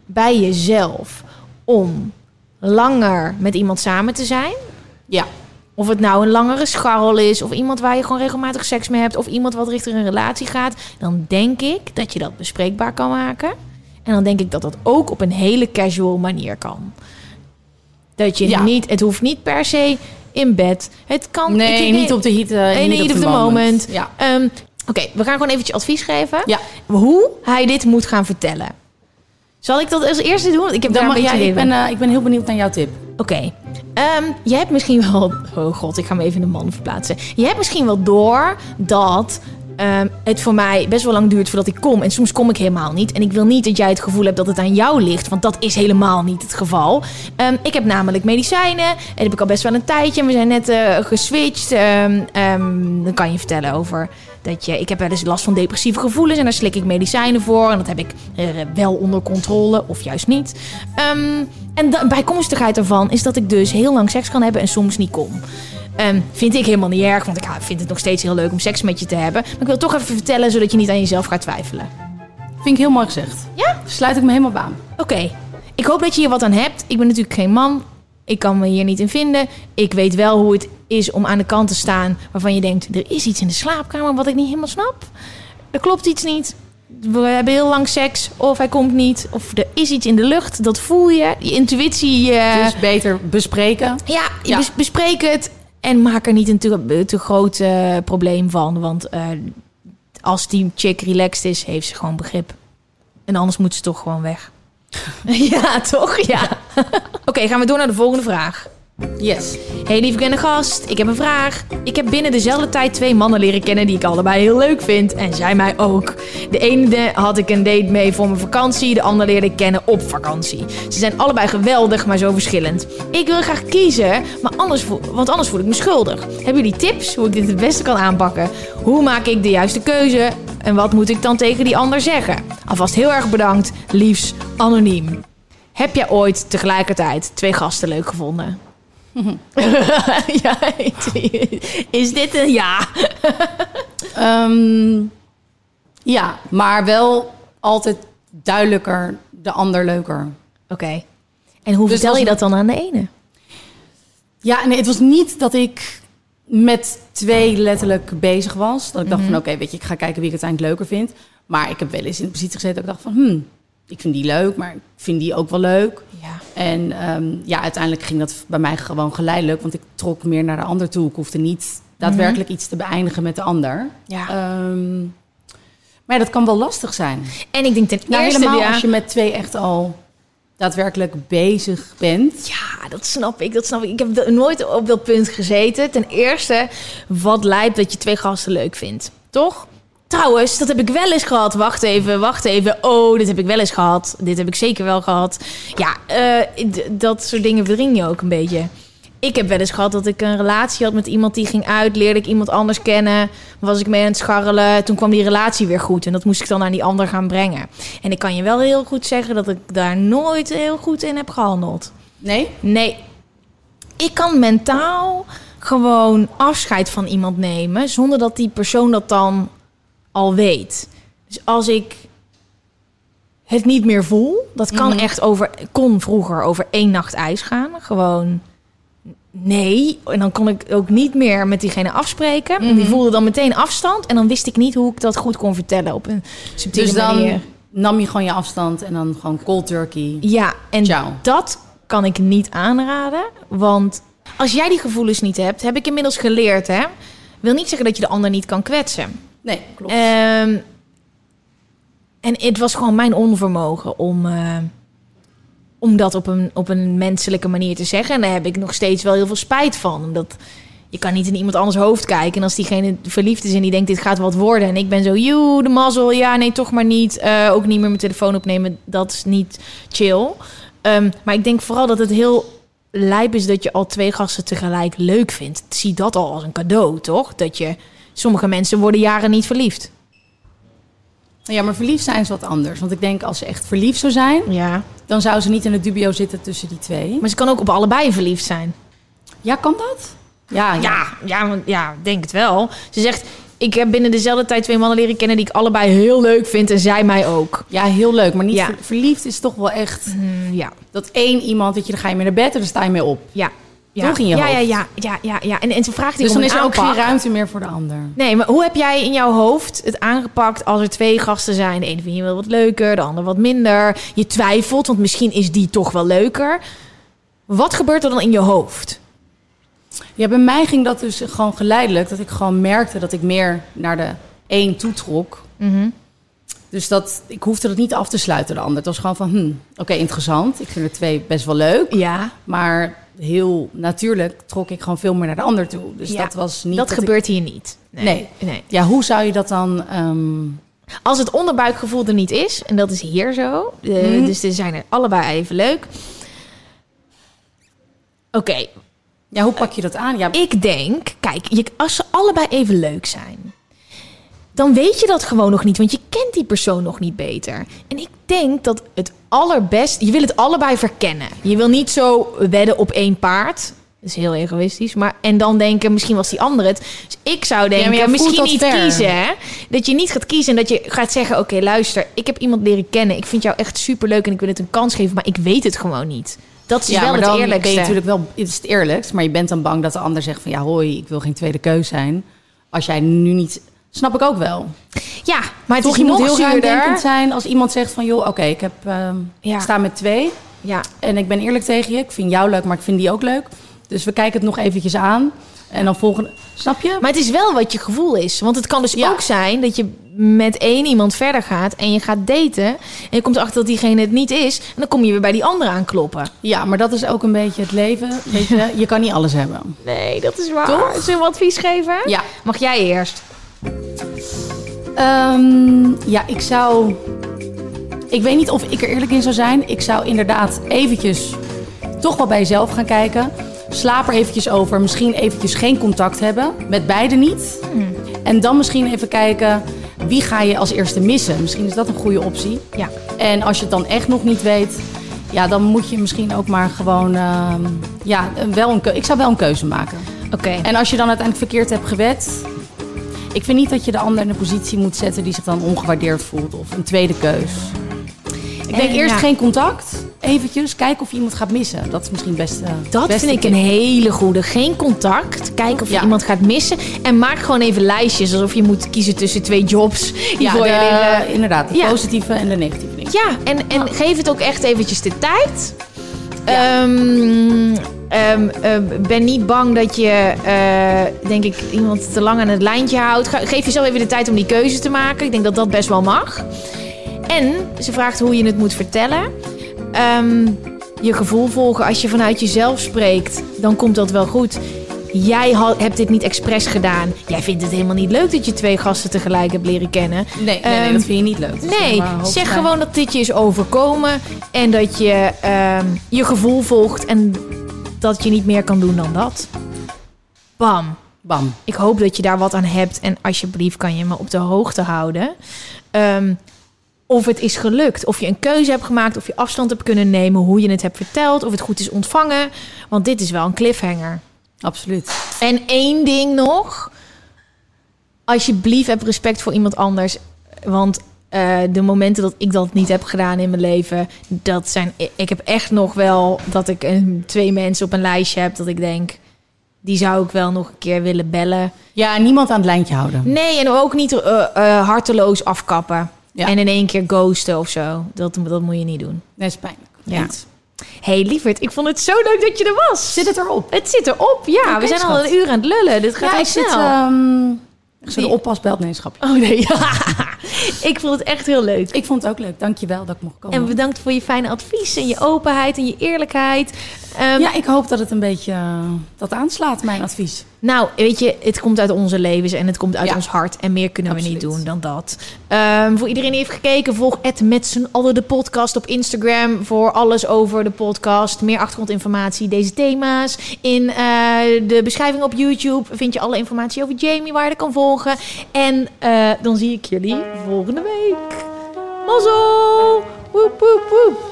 bij jezelf om langer met iemand samen te zijn. ja. Of het nou een langere scharrel is, of iemand waar je gewoon regelmatig seks mee hebt, of iemand wat richting een relatie gaat, dan denk ik dat je dat bespreekbaar kan maken. En dan denk ik dat dat ook op een hele casual manier kan. Dat je Ja. niet, het hoeft niet per se in bed. Het kan. Nee, niet op de heat. eh, Nee, niet of the moment. Ja. Ehm, Oké, we gaan gewoon eventjes advies geven. Ja. Hoe hij dit moet gaan vertellen. Zal ik dat als eerste doen? Want Ik heb Dan daar mag, beetje ik, ben, eh, ik ben heel benieuwd naar jouw tip. Oké. Ehm, je hebt misschien wel... Oh god, ik ga me even in de man verplaatsen. Je hebt misschien wel door dat ehm, het voor mij best wel lang duurt voordat ik kom. En soms kom ik helemaal niet. En ik wil niet dat jij het gevoel hebt dat het aan jou ligt. Want dat is helemaal niet het geval. Ehm, ik heb namelijk medicijnen. En dat heb ik al best wel een tijdje. En we zijn net eh, geswitcht. Ehm, dan kan je vertellen over... Dat je, ik heb wel eens last van depressieve gevoelens en daar slik ik medicijnen voor. En dat heb ik eh, wel onder controle, of juist niet. En de bijkomstigheid daarvan is dat ik dus heel lang seks kan hebben en soms niet kom. Ehm, vind ik helemaal niet erg, want ik vind het nog steeds heel leuk om seks met je te hebben. Maar ik wil toch even vertellen, zodat je niet aan jezelf gaat twijfelen. Vind ik heel mooi gezegd. Ja? Sluit ik me helemaal bij aan. Oké, ik hoop dat je hier wat aan hebt. Ik ben natuurlijk geen man. Ik kan me hier niet in vinden. Ik weet wel hoe het is om aan de kant te staan waarvan je denkt: er is iets in de slaapkamer wat ik niet helemaal snap. Er klopt iets niet. We hebben heel lang seks, of hij komt niet, of er is iets in de lucht. Dat voel je. Je intuïtie. Dus beter bespreken. ja, Ja. bes- bespreek het en maak er niet een te, te groot eh, probleem van. Want eh, als die chick relaxed is, heeft ze gewoon begrip. En anders moet ze toch gewoon weg. ja, toch? Ja. Oké, gaan we door naar de volgende vraag. Yes. Hey lieve bekende gast, ik heb een vraag. Ik heb binnen dezelfde tijd twee mannen leren kennen die ik allebei heel leuk vind. En zij mij ook. De ene had ik een date mee voor mijn vakantie, de ander leerde ik kennen op vakantie. Ze zijn allebei geweldig, maar zo verschillend. Ik wil graag kiezen, maar anders want anders voel ik me schuldig. Hebben jullie tips hoe ik dit het beste kan aanpakken? Hoe maak ik de juiste keuze? En wat moet ik dan tegen die ander zeggen? Alvast heel erg bedankt, liefs anoniem. Heb jij ooit tegelijkertijd twee gasten leuk gevonden? ja, is dit een ja? Ehm, ja, maar wel altijd duidelijker de ander leuker. Oké. En hoe Dus vertel je dat dan aan de ene? Ja, nee, het was niet dat ik met twee letterlijk bezig was. Dat ik dacht van, oké, weet je, ik ga kijken wie ik uiteindelijk leuker vind. Maar ik heb wel eens in de positie gezeten dat ik dacht van, hmm, ik vind die leuk, maar ik vind die ook wel leuk. Ja. En ehm, ja, uiteindelijk ging dat bij mij gewoon geleidelijk, want ik trok meer naar de ander toe. Ik hoefde niet daadwerkelijk iets te beëindigen met de ander. Ja. Ehm, maar ja, dat kan wel lastig zijn. En ik denk ten Nou, eerste... helemaal ja, als je met twee echt al daadwerkelijk bezig bent. Ja, dat snap ik. Dat snap ik. Ik heb nooit op dat punt gezeten. Ten eerste, wat lijpt dat je twee gasten leuk vindt. Toch? Trouwens, dat heb ik wel eens gehad. Wacht even, wacht even. Oh, dit heb ik wel eens gehad. Dit heb ik zeker wel gehad. Ja, eh, dat soort dingen verdring je ook een beetje. Ik heb wel eens gehad dat ik een relatie had met iemand die ging uit. Leerde ik iemand anders kennen. Was ik mee aan het scharrelen. Toen kwam die relatie weer goed. En dat moest ik dan aan die ander gaan brengen. En ik kan je wel heel goed zeggen dat ik daar nooit heel goed in heb gehandeld. Nee? Nee, ik kan mentaal gewoon afscheid van iemand nemen zonder dat die persoon dat dan al weet. Dus als ik het niet meer voel, dat kan Mhm. echt over, kon vroeger over één nacht ijs gaan. Gewoon nee. En dan kon ik ook niet meer met diegene afspreken. En die Mhm. voelde dan meteen afstand. En dan wist ik niet hoe ik dat goed kon vertellen op een subtiele Dus dan manier. nam je gewoon je afstand en dan gewoon cold turkey. Ja, en Ciao. dat kan ik niet aanraden. Want als jij die gevoelens niet hebt, heb ik inmiddels geleerd, hè. Wil niet zeggen dat je de ander niet kan kwetsen. Nee, klopt. Ehm, en het was gewoon mijn onvermogen om, eh, om dat op een, op een menselijke manier te zeggen. En daar heb ik nog steeds wel heel veel spijt van. Omdat je kan niet in iemand anders hoofd kijken. En als diegene verliefd is en die denkt dit gaat wat worden. En ik ben zo, joe, de mazzel. Ja, nee, toch maar niet. Eh, ook niet meer mijn telefoon opnemen. Dat is niet chill. Ehm, maar ik denk vooral dat het heel lijp is dat je al twee gasten tegelijk leuk vindt. Zie dat al als een cadeau, toch? Dat je... Sommige mensen worden jaren niet verliefd. Ja, maar verliefd zijn is wat anders. Want ik denk als ze echt verliefd zou zijn, Ja. dan zou ze niet in het dubio zitten tussen die twee. Maar ze kan ook op allebei verliefd zijn. Ja, kan dat? Ja, ja. Ja, ja, ja, denk het wel. Ze zegt, ik heb binnen dezelfde tijd twee mannen leren kennen die ik allebei heel leuk vind en zij mij ook. Ja, heel leuk. Maar niet Ja. verliefd is toch wel echt Mm, ja, dat één iemand, dat je, dan ga je mee naar bed en dan sta je mee op. ja. Ja, Toch in je ja, ja, hoofd. ja, ja, ja, ja. En, en ze vraagt Dus om dan is er ook geen ruimte meer voor de ander. Nee, maar hoe heb jij in jouw hoofd het aangepakt als er twee gasten zijn? De ene vind je wel wat leuker, de ander wat minder. Je twijfelt, want misschien is die toch wel leuker. Wat gebeurt er dan in je hoofd? Ja, bij mij ging dat dus gewoon geleidelijk. Dat ik gewoon merkte dat ik meer naar de één toetrok. Mhm. Dus dat, ik hoefde dat niet af te sluiten, de ander. Het was gewoon van, hm, oké, interessant. Ik vind er twee best wel leuk. Ja, Maar heel natuurlijk trok ik gewoon veel meer naar de ander toe. Dus Ja, dat was niet... dat gebeurt hier niet. Nee. nee. Ja, hoe zou je dat dan... ehm, Als het onderbuikgevoel er niet is, en dat is hier zo, eh, Mhm. dus er zijn er allebei even leuk. Oké, ja, hoe pak je dat aan? Ja, ik denk, kijk, je, als ze allebei even leuk zijn, dan weet je dat gewoon nog niet, want je kent die persoon nog niet beter. En ik denk dat het allerbest, je wil het allebei verkennen. Je wil niet zo wedden op één paard. Dat is heel egoïstisch. Maar, en dan denken, misschien was die ander het. Dus ik zou denken, misschien niet ver. kiezen. Hè? Dat je niet gaat kiezen en dat je gaat zeggen... oké, luister, ik heb iemand leren kennen. Ik vind jou echt superleuk en ik wil het een kans geven... maar ik weet het gewoon niet. Dat is ja, wel maar het dan eerlijkste. ben je natuurlijk wel... Het is het eerlijkst, maar je bent dan bang dat de ander zegt van... Ja, hoi, ik wil geen tweede keus zijn. Als jij nu niet... Snap ik ook wel. Ja, maar het Toch, is je moet heel ruimdenkend zijn als iemand zegt van... joh, oké, ik heb, ehm, Ja. sta met twee Ja, en ik ben eerlijk tegen je. Ik vind jou leuk, maar ik vind die ook leuk. Dus we kijken het nog eventjes aan. En dan volgende... Snap je? Maar het is wel wat je gevoel is. Want het kan dus Ja. ook zijn dat je met één iemand verder gaat en je gaat daten. En je komt erachter dat diegene het niet is. En dan kom je weer bij die andere aankloppen. Ja, maar dat is ook een beetje het leven. Weet je, je kan niet alles hebben. Nee, dat is waar. Toch? Zullen we advies geven? Ja. Mag jij eerst? Ehm, ja, ik zou... Ik weet niet of ik er eerlijk in zou zijn. Ik zou inderdaad eventjes toch wel bij jezelf gaan kijken. Slaap er eventjes over. Misschien eventjes geen contact hebben. Met beide niet. En dan misschien even kijken... Wie ga je als eerste missen? Misschien is dat een goede optie. Ja. En als je het dan echt nog niet weet... ja, dan moet je misschien ook maar gewoon, ehm, ja, wel een ik zou wel een keuze maken. Oké. En als je dan uiteindelijk verkeerd hebt gewet, ik vind niet dat je de ander in een positie moet zetten die zich dan ongewaardeerd voelt of een tweede keus. Ik denk En, eerst ja. geen contact, eventjes kijken of je iemand gaat missen. Dat is misschien best. eh, Dat vind ik een hele goede. Geen contact. Kijken of je Ja. iemand gaat missen. En maak gewoon even lijstjes. Alsof je moet kiezen tussen twee jobs. Die Ja, voor je de- liggen. inderdaad, de Ja. positieve en de negatieve dingen. Ja, en, en geef het ook echt eventjes de tijd. Ja. Eh, ben niet bang dat je, eh, denk ik, iemand te lang aan het lijntje houdt. Geef jezelf even de tijd om die keuze te maken. Ik denk dat dat best wel mag. En ze vraagt hoe je het moet vertellen. Ehm, je gevoel volgen. Als je vanuit jezelf spreekt, dan komt dat wel goed. Jij hebt dit niet expres gedaan. Jij vindt het helemaal niet leuk dat je twee gasten tegelijk hebt leren kennen. Nee, nee, nee, dat vind je niet leuk. Dus Nee, zeg gewoon dat dit je is overkomen en dat je je gevoel volgt en dat je niet meer kan doen dan dat. Bam. Bam. Ik hoop dat je daar wat aan hebt en alsjeblieft kan je me op de hoogte houden. Ehm, of het is gelukt, of je een keuze hebt gemaakt, of je afstand hebt kunnen nemen, hoe je het hebt verteld, of het goed is ontvangen. Want dit is wel een cliffhanger. Absoluut. En één ding nog. Alsjeblieft, heb respect voor iemand anders. Want eh, de momenten dat ik dat niet heb gedaan in mijn leven, dat zijn. Ik heb echt nog wel dat ik een, twee mensen op een lijstje heb dat ik denk. Die zou ik wel nog een keer willen bellen. Ja, niemand aan het lijntje houden. Nee, en ook niet eh, eh, harteloos afkappen. Ja. En in één keer ghosten of zo. Dat, dat moet je niet doen. Dat is pijnlijk. Ja. Hey, lieverd, ik vond het zo leuk dat je er was. Zit het erop? Het zit erop, ja. We zijn al een uur aan het lullen. Dit gaat Ja, ik zit... snel. ehm, zo de Die- oppas belt nee, schapje. Oh nee, ik vond het echt heel leuk. Ik vond het ook leuk. Dankjewel dat ik mocht komen. En bedankt voor je fijne advies en je openheid en je eerlijkheid. Ehm, Ja, ik hoop dat het een beetje eh, dat aanslaat, mijn advies. Nou, weet je, het komt uit onze levens en het komt uit Ja. ons hart. En meer kunnen we niet doen dan dat. Ehm, voor iedereen die heeft gekeken, volg het met z'n allen de podcast op Instagram. Voor alles over de podcast. Meer achtergrondinformatie, deze thema's. In eh, de beschrijving op YouTube vind je alle informatie over Jamie, waar je kan volgen. En eh, dan zie ik jullie volgende week. Mazzel! Woep, woep, woep.